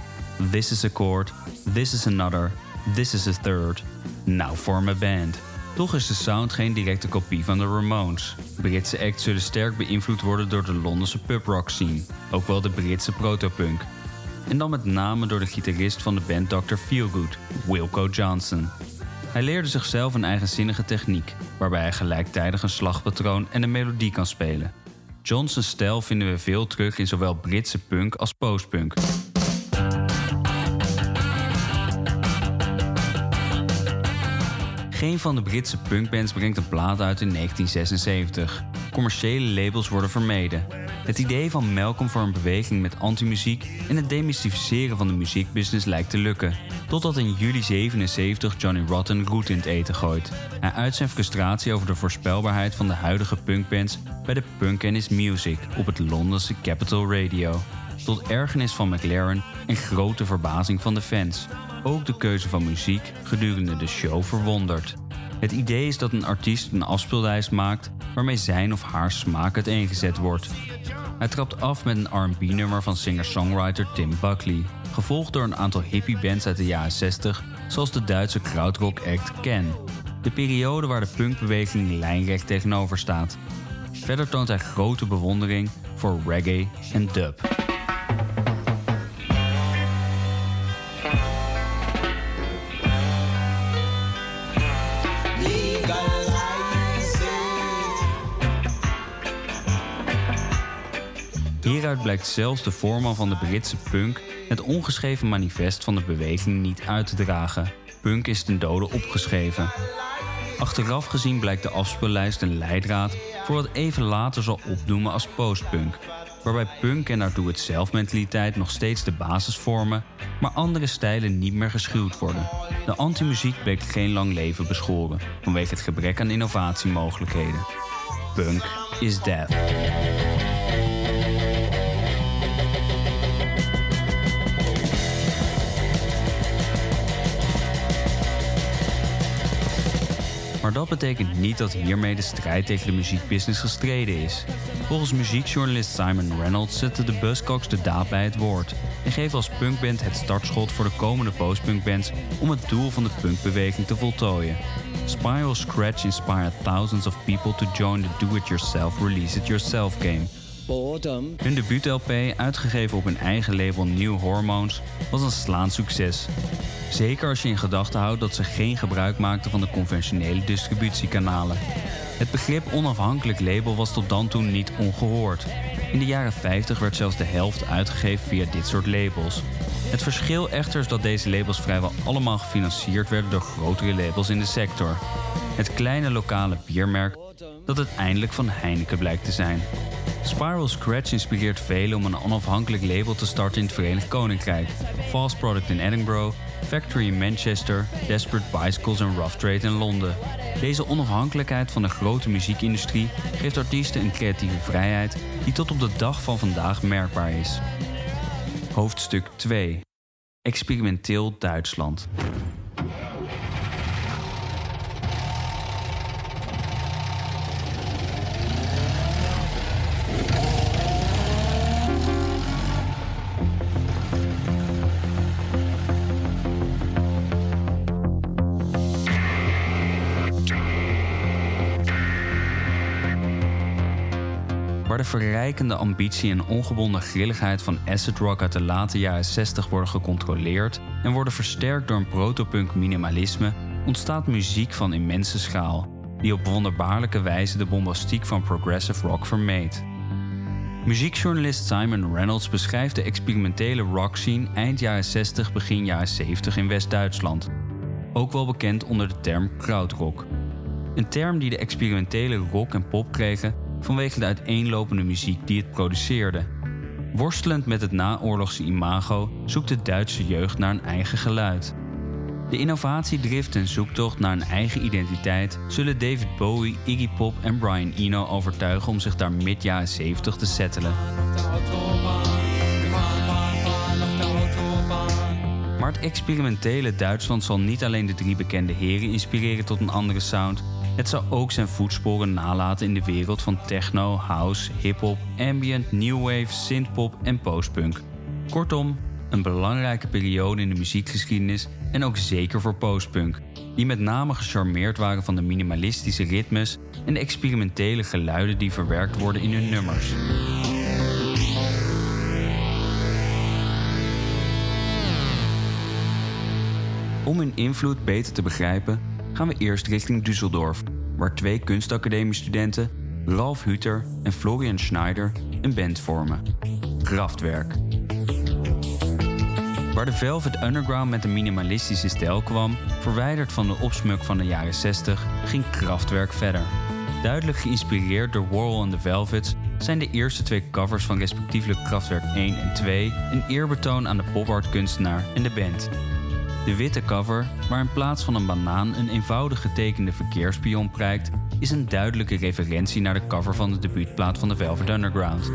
This is a chord, this is another, this is a third. Now form a band. Toch is de sound geen directe kopie van de Ramones. Britse acts zullen sterk beïnvloed worden door de Londense pubrock scene, ook wel de Britse protopunk. En dan met name door de gitarist van de band Dr. Feelgood, Wilco Johnson. Hij leerde zichzelf een eigenzinnige techniek, waarbij hij gelijktijdig een slagpatroon en een melodie kan spelen. Johnson's stijl vinden we veel terug in zowel Britse punk als postpunk. Geen van de Britse punkbands brengt een plaat uit in 1976. Commerciële labels worden vermeden. Het idee van Malcolm voor een beweging met antimuziek en het demystificeren van de muziekbusiness lijkt te lukken. Totdat in juli 77 Johnny Rotten roet in het eten gooit. Hij uit zijn frustratie over de voorspelbaarheid van de huidige punkbands bij de Punk and His Music op het Londense Capital Radio. Tot ergernis van McLaren en grote verbazing van de fans. Ook de keuze van muziek gedurende de show verwondert. Het idee is dat een artiest een afspeellijst maakt waarmee zijn of haar smaak uiteengezet wordt. Hij trapt af met een R&B-nummer van singer-songwriter Tim Buckley, gevolgd door een aantal hippie-bands uit de jaren 60, zoals de Duitse krautrock-act Ken. De periode waar de punkbeweging lijnrecht tegenover staat. Verder toont hij grote bewondering voor reggae en dub. Hieruit blijkt zelfs de voorman van de Britse punk het ongeschreven manifest van de beweging niet uit te dragen. Punk is ten dode opgeschreven. Achteraf gezien blijkt de afspeellijst een leidraad voor wat even later zal opdoemen als postpunk. Waarbij punk en haar doe-het-zelf mentaliteit nog steeds de basis vormen, maar andere stijlen niet meer geschuwd worden. De antimuziek bleek geen lang leven beschoren vanwege het gebrek aan innovatiemogelijkheden. Punk is death. Maar dat betekent niet dat hiermee de strijd tegen de muziekbusiness gestreden is. Volgens muziekjournalist Simon Reynolds zetten de Buzzcocks de daad bij het woord en geven als punkband het startschot voor de komende postpunkbands om het doel van de punkbeweging te voltooien. Spiral Scratch inspired thousands of people to join the do-it-yourself release-it-yourself game. Hun debuut-LP, uitgegeven op hun eigen label New Hormones, was een slaand succes. Zeker als je in gedachten houdt dat ze geen gebruik maakten van de conventionele distributiekanalen. Het begrip onafhankelijk label was tot dan toe niet ongehoord. In de jaren 50 werd zelfs de helft uitgegeven via dit soort labels. Het verschil echter is dat deze labels vrijwel allemaal gefinancierd werden door grotere labels in de sector. Het kleine lokale biermerk dat uiteindelijk van Heineken blijkt te zijn. Spiral Scratch inspireert velen om een onafhankelijk label te starten in het Verenigd Koninkrijk. Fast Product in Edinburgh, Factory in Manchester, Desperate Bicycles en Rough Trade in Londen. Deze onafhankelijkheid van de grote muziekindustrie geeft artiesten een creatieve vrijheid die tot op de dag van vandaag merkbaar is. Hoofdstuk 2 Experimenteel Duitsland. Verrijkende ambitie en ongebonden grilligheid van acid rock uit de late jaren 60 worden gecontroleerd en worden versterkt door een protopunk minimalisme, ontstaat muziek van immense schaal, die op wonderbaarlijke wijze de bombastiek van progressive rock vermeed. Muziekjournalist Simon Reynolds beschrijft de experimentele rock scene eind jaren 60, begin jaren 70 in West-Duitsland, ook wel bekend onder de term krautrock. Een term die de experimentele rock en pop kregen vanwege de uiteenlopende muziek die het produceerde. Worstelend met het naoorlogse imago zoekt de Duitse jeugd naar een eigen geluid. De innovatiedrift en zoektocht naar een eigen identiteit zullen David Bowie, Iggy Pop en Brian Eno overtuigen om zich daar mid jaren 70 te settelen. Maar het experimentele Duitsland zal niet alleen de drie bekende heren inspireren tot een andere sound, het zou ook zijn voetsporen nalaten in de wereld van techno, house, hip-hop, ambient, new wave, synthpop en postpunk. Kortom, een belangrijke periode in de muziekgeschiedenis en ook zeker voor postpunk, die met name gecharmeerd waren van de minimalistische ritmes en de experimentele geluiden die verwerkt worden in hun nummers. Om hun invloed beter te begrijpen, gaan we eerst richting Düsseldorf, waar twee kunstacademiestudenten, Ralf Huter en Florian Schneider, een band vormen. Kraftwerk. Waar de Velvet Underground met een minimalistische stijl kwam, verwijderd van de opsmuk van de jaren 60, ging Kraftwerk verder. Duidelijk geïnspireerd door Warhol en de Velvets zijn de eerste twee covers van respectievelijk Kraftwerk 1 en 2 een eerbetoon aan de pop-art kunstenaar en de band. De witte cover, waar in plaats van een banaan een eenvoudig getekende verkeerspion prijkt, is een duidelijke referentie naar de cover van de debuutplaat van de Velvet Underground.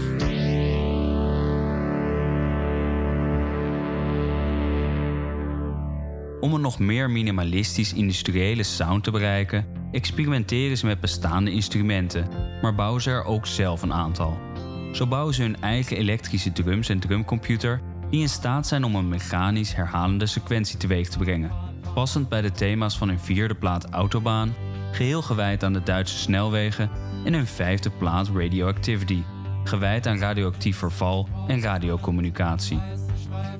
Om een nog meer minimalistisch industriële sound te bereiken, experimenteren ze met bestaande instrumenten, maar bouwen ze er ook zelf een aantal. Zo bouwen ze hun eigen elektrische drums en drumcomputer die in staat zijn om een mechanisch herhalende sequentie teweeg te brengen, passend bij de thema's van hun vierde plaat Autobaan, geheel gewijd aan de Duitse snelwegen, en hun vijfde plaat Radioactivity, gewijd aan radioactief verval en radiocommunicatie.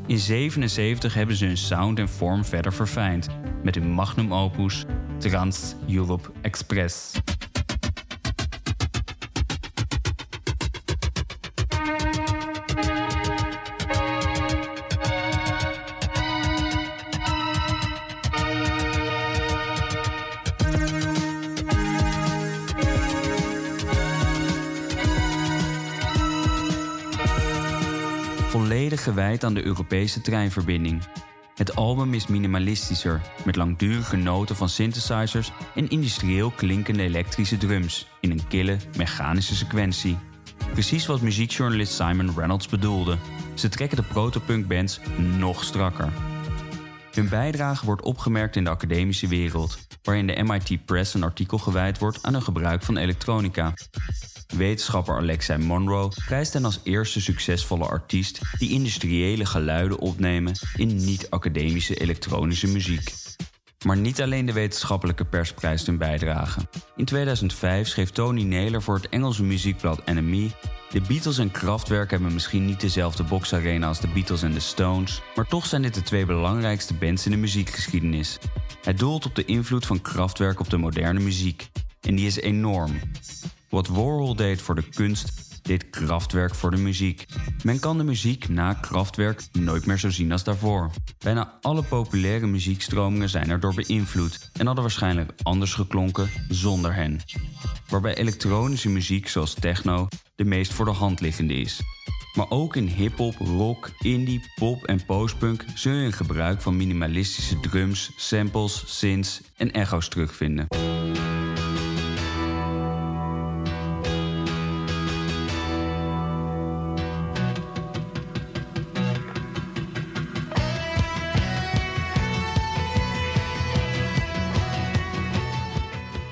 In 77 hebben ze hun sound en vorm verder verfijnd met hun magnum opus Trans Europe Express. Volledig gewijd aan de Europese treinverbinding. Het album is minimalistischer, met langdurige noten van synthesizers en industrieel klinkende elektrische drums in een kille, mechanische sequentie. Precies wat muziekjournalist Simon Reynolds bedoelde. Ze trekken de protopunk-bands nog strakker. Hun bijdrage wordt opgemerkt in de academische wereld, waarin de MIT Press een artikel gewijd wordt aan hun gebruik van elektronica. Wetenschapper Alexei Monroe prijst hen als eerste succesvolle artiest die industriële geluiden opnemen in niet-academische elektronische muziek. Maar niet alleen de wetenschappelijke pers prijst hun bijdrage. In 2005 schreef Tony Naylor voor het Engelse muziekblad NME... De Beatles en Kraftwerk hebben misschien niet dezelfde boxarena als de Beatles en de Stones... maar toch zijn dit de twee belangrijkste bands in de muziekgeschiedenis. Het doelt op de invloed van Kraftwerk op de moderne muziek. En die is enorm. Wat Warhol deed voor de kunst, deed Kraftwerk voor de muziek. Men kan de muziek na Kraftwerk nooit meer zo zien als daarvoor. Bijna alle populaire muziekstromingen zijn erdoor beïnvloed en hadden waarschijnlijk anders geklonken zonder hen. Waarbij elektronische muziek zoals techno de meest voor de hand liggende is. Maar ook in hip-hop, rock, indie, pop en postpunk zul je een gebruik van minimalistische drums, samples, synths en echo's terugvinden.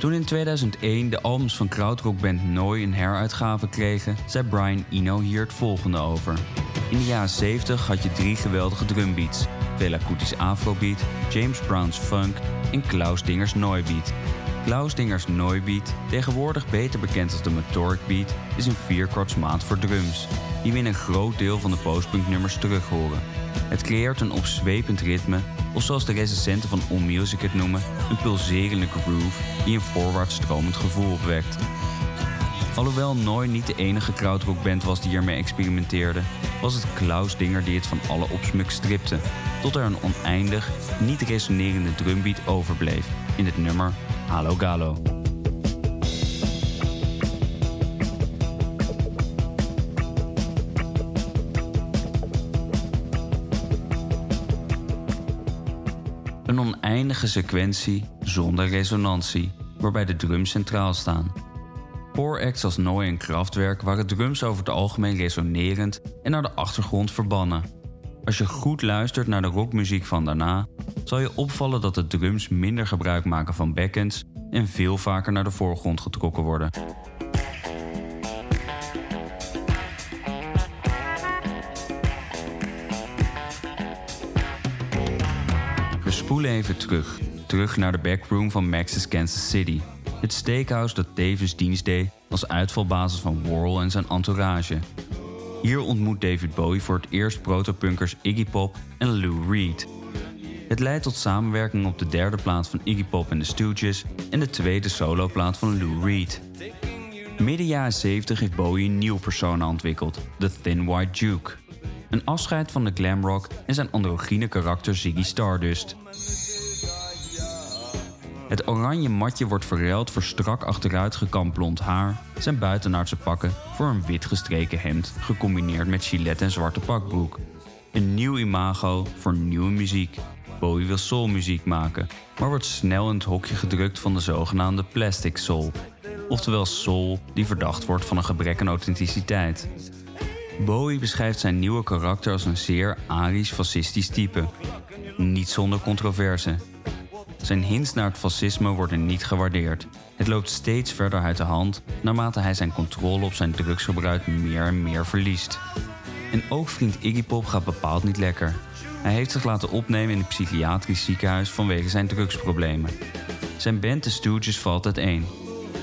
Toen in 2001 de albums van krautrockband Noi een heruitgave kregen, zei Brian Eno hier het volgende over. In de jaren 70 had je drie geweldige drumbeats. Fela Afrobeat, James Brown's Funk en Klaus Dingers Noibeat. Klaus Dingers Noibeat, tegenwoordig beter bekend als de Metoric Beat, is een vierkwartsmaat voor drums, die we in een groot deel van de postpunknummers terug horen. Het creëert een opzwepend ritme, of zoals de recensenten van AllMusic het noemen, een pulserende groove die een voorwaarts stromend gevoel opwekt. Alhoewel Nooi niet de enige krautrockband was die hiermee experimenteerde, was het Klaus Dinger die het van alle opsmuk stripte, tot er een oneindig, niet resonerende drumbeat overbleef in het nummer Halo Galo. Oneindige sequentie zonder resonantie, waarbij de drums centraal staan. Voor acts als Nooi en Kraftwerk waren drums over het algemeen resonerend en naar de achtergrond verbannen. Als je goed luistert naar de rockmuziek van daarna, zal je opvallen dat de drums minder gebruik maken van backends en veel vaker naar de voorgrond getrokken worden. Spoelen even terug. Terug naar de backroom van Max's Kansas City. Het steakhouse dat tevens dienst deed als uitvalbasis van Warhol en zijn entourage. Hier ontmoet David Bowie voor het eerst protopunkers Iggy Pop en Lou Reed. Het leidt tot samenwerking op de derde plaat van Iggy Pop en de Stooges en de tweede soloplaat van Lou Reed. Midden jaren 70 heeft Bowie een nieuw persona ontwikkeld, de Thin White Duke. Een afscheid van de glamrock en zijn androgyne karakter Ziggy Stardust. Het oranje matje wordt verruild voor strak achteruit gekamd blond haar, zijn buitenaardse pakken voor een wit gestreken hemd gecombineerd met gilet en zwarte pakbroek. Een nieuw imago voor nieuwe muziek. Bowie wil soulmuziek maken, maar wordt snel in het hokje gedrukt van de zogenaamde plastic soul. Oftewel soul die verdacht wordt van een gebrek aan authenticiteit. Bowie beschrijft zijn nieuwe karakter als een zeer arisch-fascistisch type. Niet zonder controverse. Zijn hints naar het fascisme worden niet gewaardeerd. Het loopt steeds verder uit de hand naarmate hij zijn controle op zijn drugsgebruik meer en meer verliest. En ook vriend Iggy Pop gaat bepaald niet lekker. Hij heeft zich laten opnemen in een psychiatrisch ziekenhuis vanwege zijn drugsproblemen. Zijn band The Stooges valt uiteen.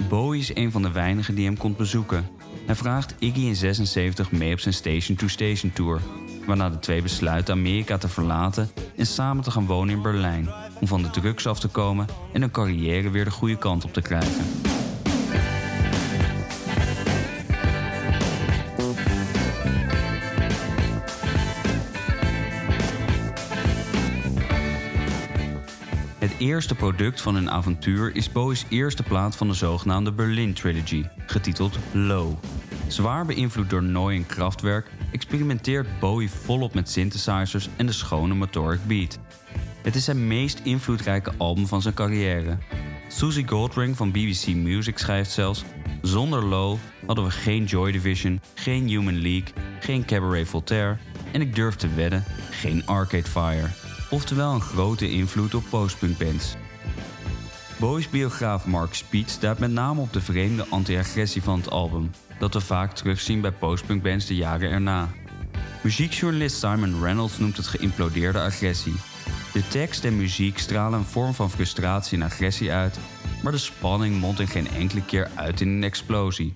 Bowie is een van de weinigen die hem komt bezoeken. Hij vraagt Iggy in 76 mee op zijn Station to Station tour, waarna de twee besluiten Amerika te verlaten en samen te gaan wonen in Berlijn, om van de drugs af te komen en hun carrière weer de goede kant op te krijgen. Eerste product van hun avontuur is Bowie's eerste plaat van de zogenaamde Berlin Trilogy, getiteld Low. Zwaar beïnvloed door Nooi en Kraftwerk experimenteert Bowie volop met synthesizers en de schone motoric beat. Het is zijn meest invloedrijke album van zijn carrière. Susie Goldring van BBC Music schrijft zelfs: Zonder Low hadden we geen Joy Division, geen Human League, geen Cabaret Voltaire en ik durf te wedden, geen Arcade Fire. Oftewel een grote invloed op postpunkbands. Bowie's biograaf Mark Speed staat met name op de vreemde anti-agressie van het album, dat we vaak terugzien bij postpunkbands de jaren erna. Muziekjournalist Simon Reynolds noemt het geïmplodeerde agressie. De tekst en muziek stralen een vorm van frustratie en agressie uit, maar de spanning mondt in geen enkele keer uit in een explosie.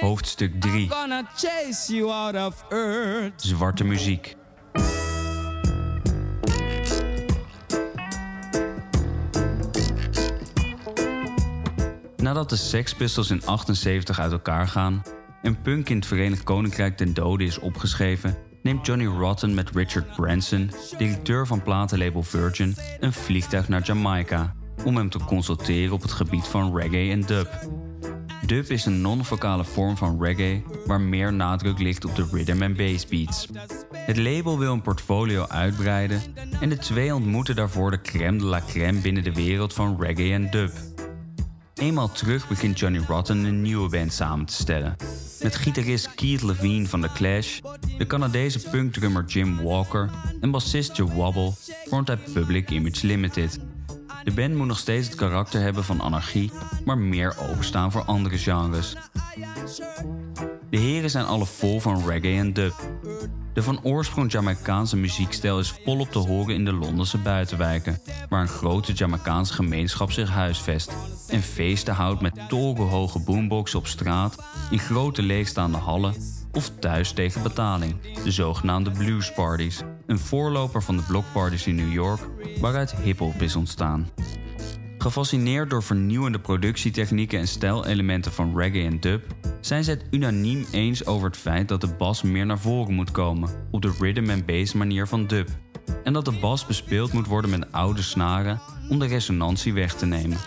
Hoofdstuk 3 Gonna chase you out of earth. Zwarte muziek. Nadat de Sex Pistols in 78 uit elkaar gaan en punk in het Verenigd Koninkrijk ten dode is opgeschreven, neemt Johnny Rotten met Richard Branson, directeur van platenlabel Virgin, een vliegtuig naar Jamaica om hem te consulteren op het gebied van reggae en dub. Dub is een non-vocale vorm van reggae waar meer nadruk ligt op de rhythm en bass beats. Het label wil een portfolio uitbreiden en de twee ontmoeten daarvoor de crème de la crème binnen de wereld van reggae en dub. Eenmaal terug begint Johnny Rotten een nieuwe band samen te stellen. Met gitarist Keith Levine van The Clash, de Canadese punkdrummer Jim Walker en bassist Joe Wobble vormt hij Public Image Limited. De band moet nog steeds het karakter hebben van anarchie, maar meer openstaan voor andere genres. De heren zijn alle vol van reggae en dub. De van oorsprong Jamaicaanse muziekstijl is volop te horen in de Londense buitenwijken, waar een grote Jamaicaanse gemeenschap zich huisvest en feesten houdt met torenhoge boomboxen op straat, in grote leegstaande hallen of thuis tegen betaling, de zogenaamde blues parties, een voorloper van de blockparties in New York, waaruit hip-hop is ontstaan. Gefascineerd door vernieuwende productietechnieken en stijlelementen van reggae en dub, zijn ze het unaniem eens over het feit dat de bas meer naar voren moet komen op de rhythm and bass manier van dub. En dat de bas bespeeld moet worden met oude snaren om de resonantie weg te nemen.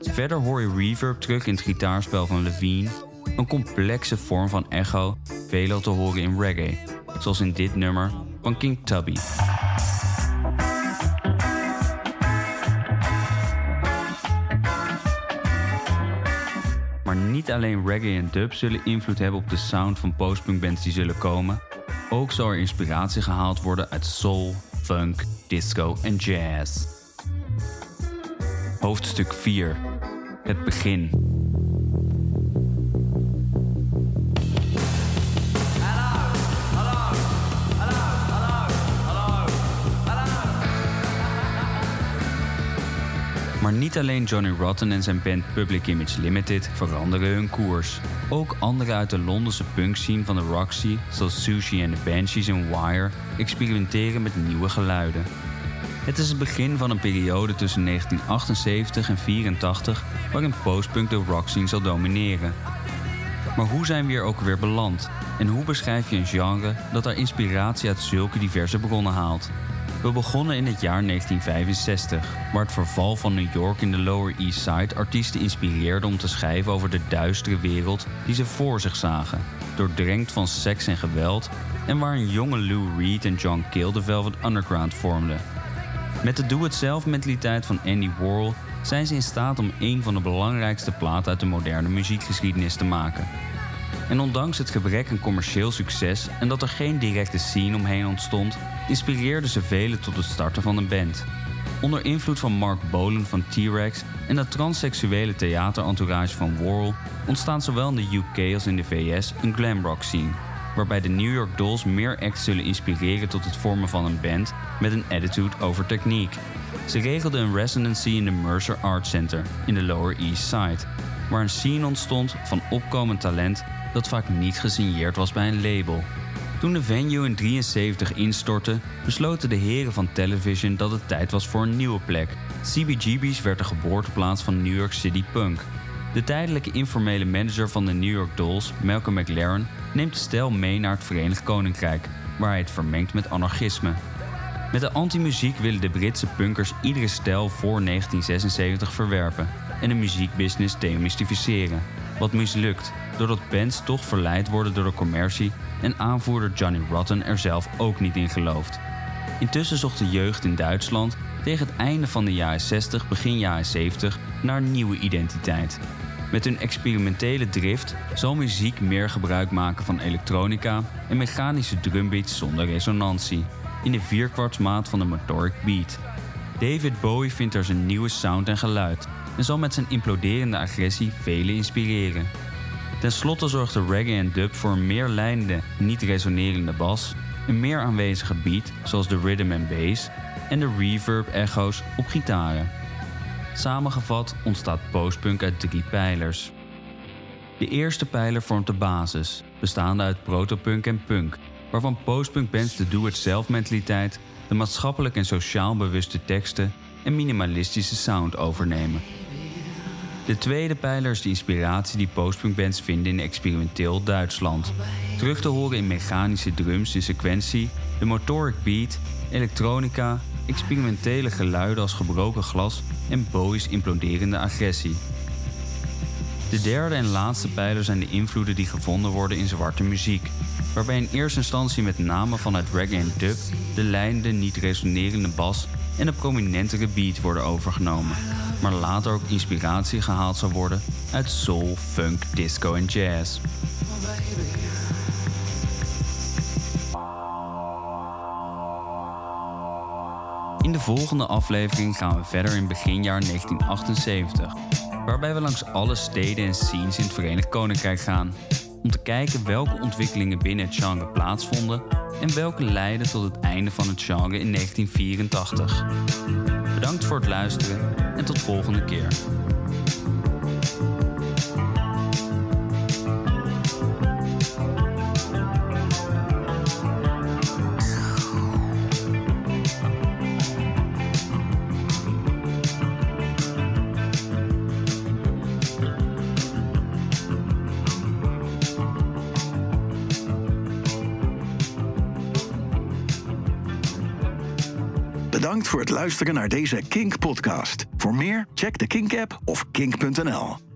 Verder hoor je reverb terug in het gitaarspel van Levine, een complexe vorm van echo, veelal te horen in reggae, zoals in dit nummer van King Tubby. Maar niet alleen reggae en dub zullen invloed hebben op de sound van postpunkbands die zullen komen. Ook zal er inspiratie gehaald worden uit soul, funk, disco en jazz. Hoofdstuk 4. Het begin. Niet alleen Johnny Rotten en zijn band Public Image Limited veranderen hun koers. Ook anderen uit de Londense punkscene van de Roxy, zoals Sushi en the Banshees en Wire, experimenteren met nieuwe geluiden. Het is het begin van een periode tussen 1978 en 84 waarin postpunk de rockscene zal domineren. Maar hoe zijn we hier ook weer beland? En hoe beschrijf je een genre dat haar inspiratie uit zulke diverse bronnen haalt? We begonnen in het jaar 1965, waar het verval van New York in de Lower East Side artiesten inspireerde om te schrijven over de duistere wereld die ze voor zich zagen, doordrenkt van seks en geweld, en waar een jonge Lou Reed en John Cale de Velvet Underground vormden. Met de doe-het-zelf mentaliteit van Andy Warhol zijn ze in staat om een van de belangrijkste platen uit de moderne muziekgeschiedenis te maken. En ondanks het gebrek aan commercieel succes en dat er geen directe scene omheen ontstond, inspireerden ze velen tot het starten van een band. Onder invloed van Mark Bolan van T-Rex en de transseksuele theaterentourage van Warhol ontstaan zowel in de UK als in de VS een glamrock scene, waarbij de New York Dolls meer acts zullen inspireren tot het vormen van een band met een attitude over techniek. Ze regelden een residency in de Mercer Art Center in de Lower East Side, waar een scene ontstond van opkomend talent dat vaak niet gesigneerd was bij een label. Toen de venue in 73 instortte, besloten de heren van Television dat het tijd was voor een nieuwe plek. CBGB's werd de geboorteplaats van New York City Punk. De tijdelijke informele manager van de New York Dolls, Malcolm McLaren, neemt de stijl mee naar het Verenigd Koninkrijk, waar hij het vermengt met anarchisme. Met de anti-muziek willen de Britse punkers iedere stijl voor 1976 verwerpen en de muziekbusiness demystificeren. Wat mislukt, doordat bands toch verleid worden door de commercie en aanvoerder Johnny Rotten er zelf ook niet in gelooft. Intussen zocht de jeugd in Duitsland tegen het einde van de jaren 60, begin jaren 70 naar nieuwe identiteit. Met hun experimentele drift zal muziek meer gebruik maken van elektronica en mechanische drumbeats zonder resonantie, in de vierkwartsmaat van de motoric beat. David Bowie vindt er zijn nieuwe sound en geluid en zal met zijn imploderende agressie velen inspireren. Ten slotte zorgt de reggae en dub voor een meer lijnende, niet resonerende bas, een meer aanwezige beat zoals de rhythm en bass en de reverb echo's op gitaren. Samengevat ontstaat postpunk uit drie pijlers. De eerste pijler vormt de basis, bestaande uit protopunk en punk, waarvan postpunkbands de do-it-zelf mentaliteit, de maatschappelijk en sociaal bewuste teksten en minimalistische sound overnemen. De tweede pijler is de inspiratie die postpunkbands vinden in experimenteel Duitsland. Terug te horen in mechanische drums in sequentie, de motoric beat, elektronica, experimentele geluiden als gebroken glas en Bowie's imploderende agressie. De derde en laatste pijler zijn de invloeden die gevonden worden in zwarte muziek, waarbij in eerste instantie met name vanuit reggae en dub de lijnende, niet resonerende bas en een prominentere beat worden overgenomen, maar later ook inspiratie gehaald zal worden uit soul, funk, disco en jazz. In de volgende aflevering gaan we verder in beginjaar 1978, waarbij we langs alle steden en scenes in het Verenigd Koninkrijk gaan, om te kijken welke ontwikkelingen binnen het genre plaatsvonden en welke leiden tot het einde van het genre in 1984. Bedankt voor het luisteren en tot volgende keer. Luisteren naar deze Kink-podcast. Voor meer, check de Kink-app of kink.nl.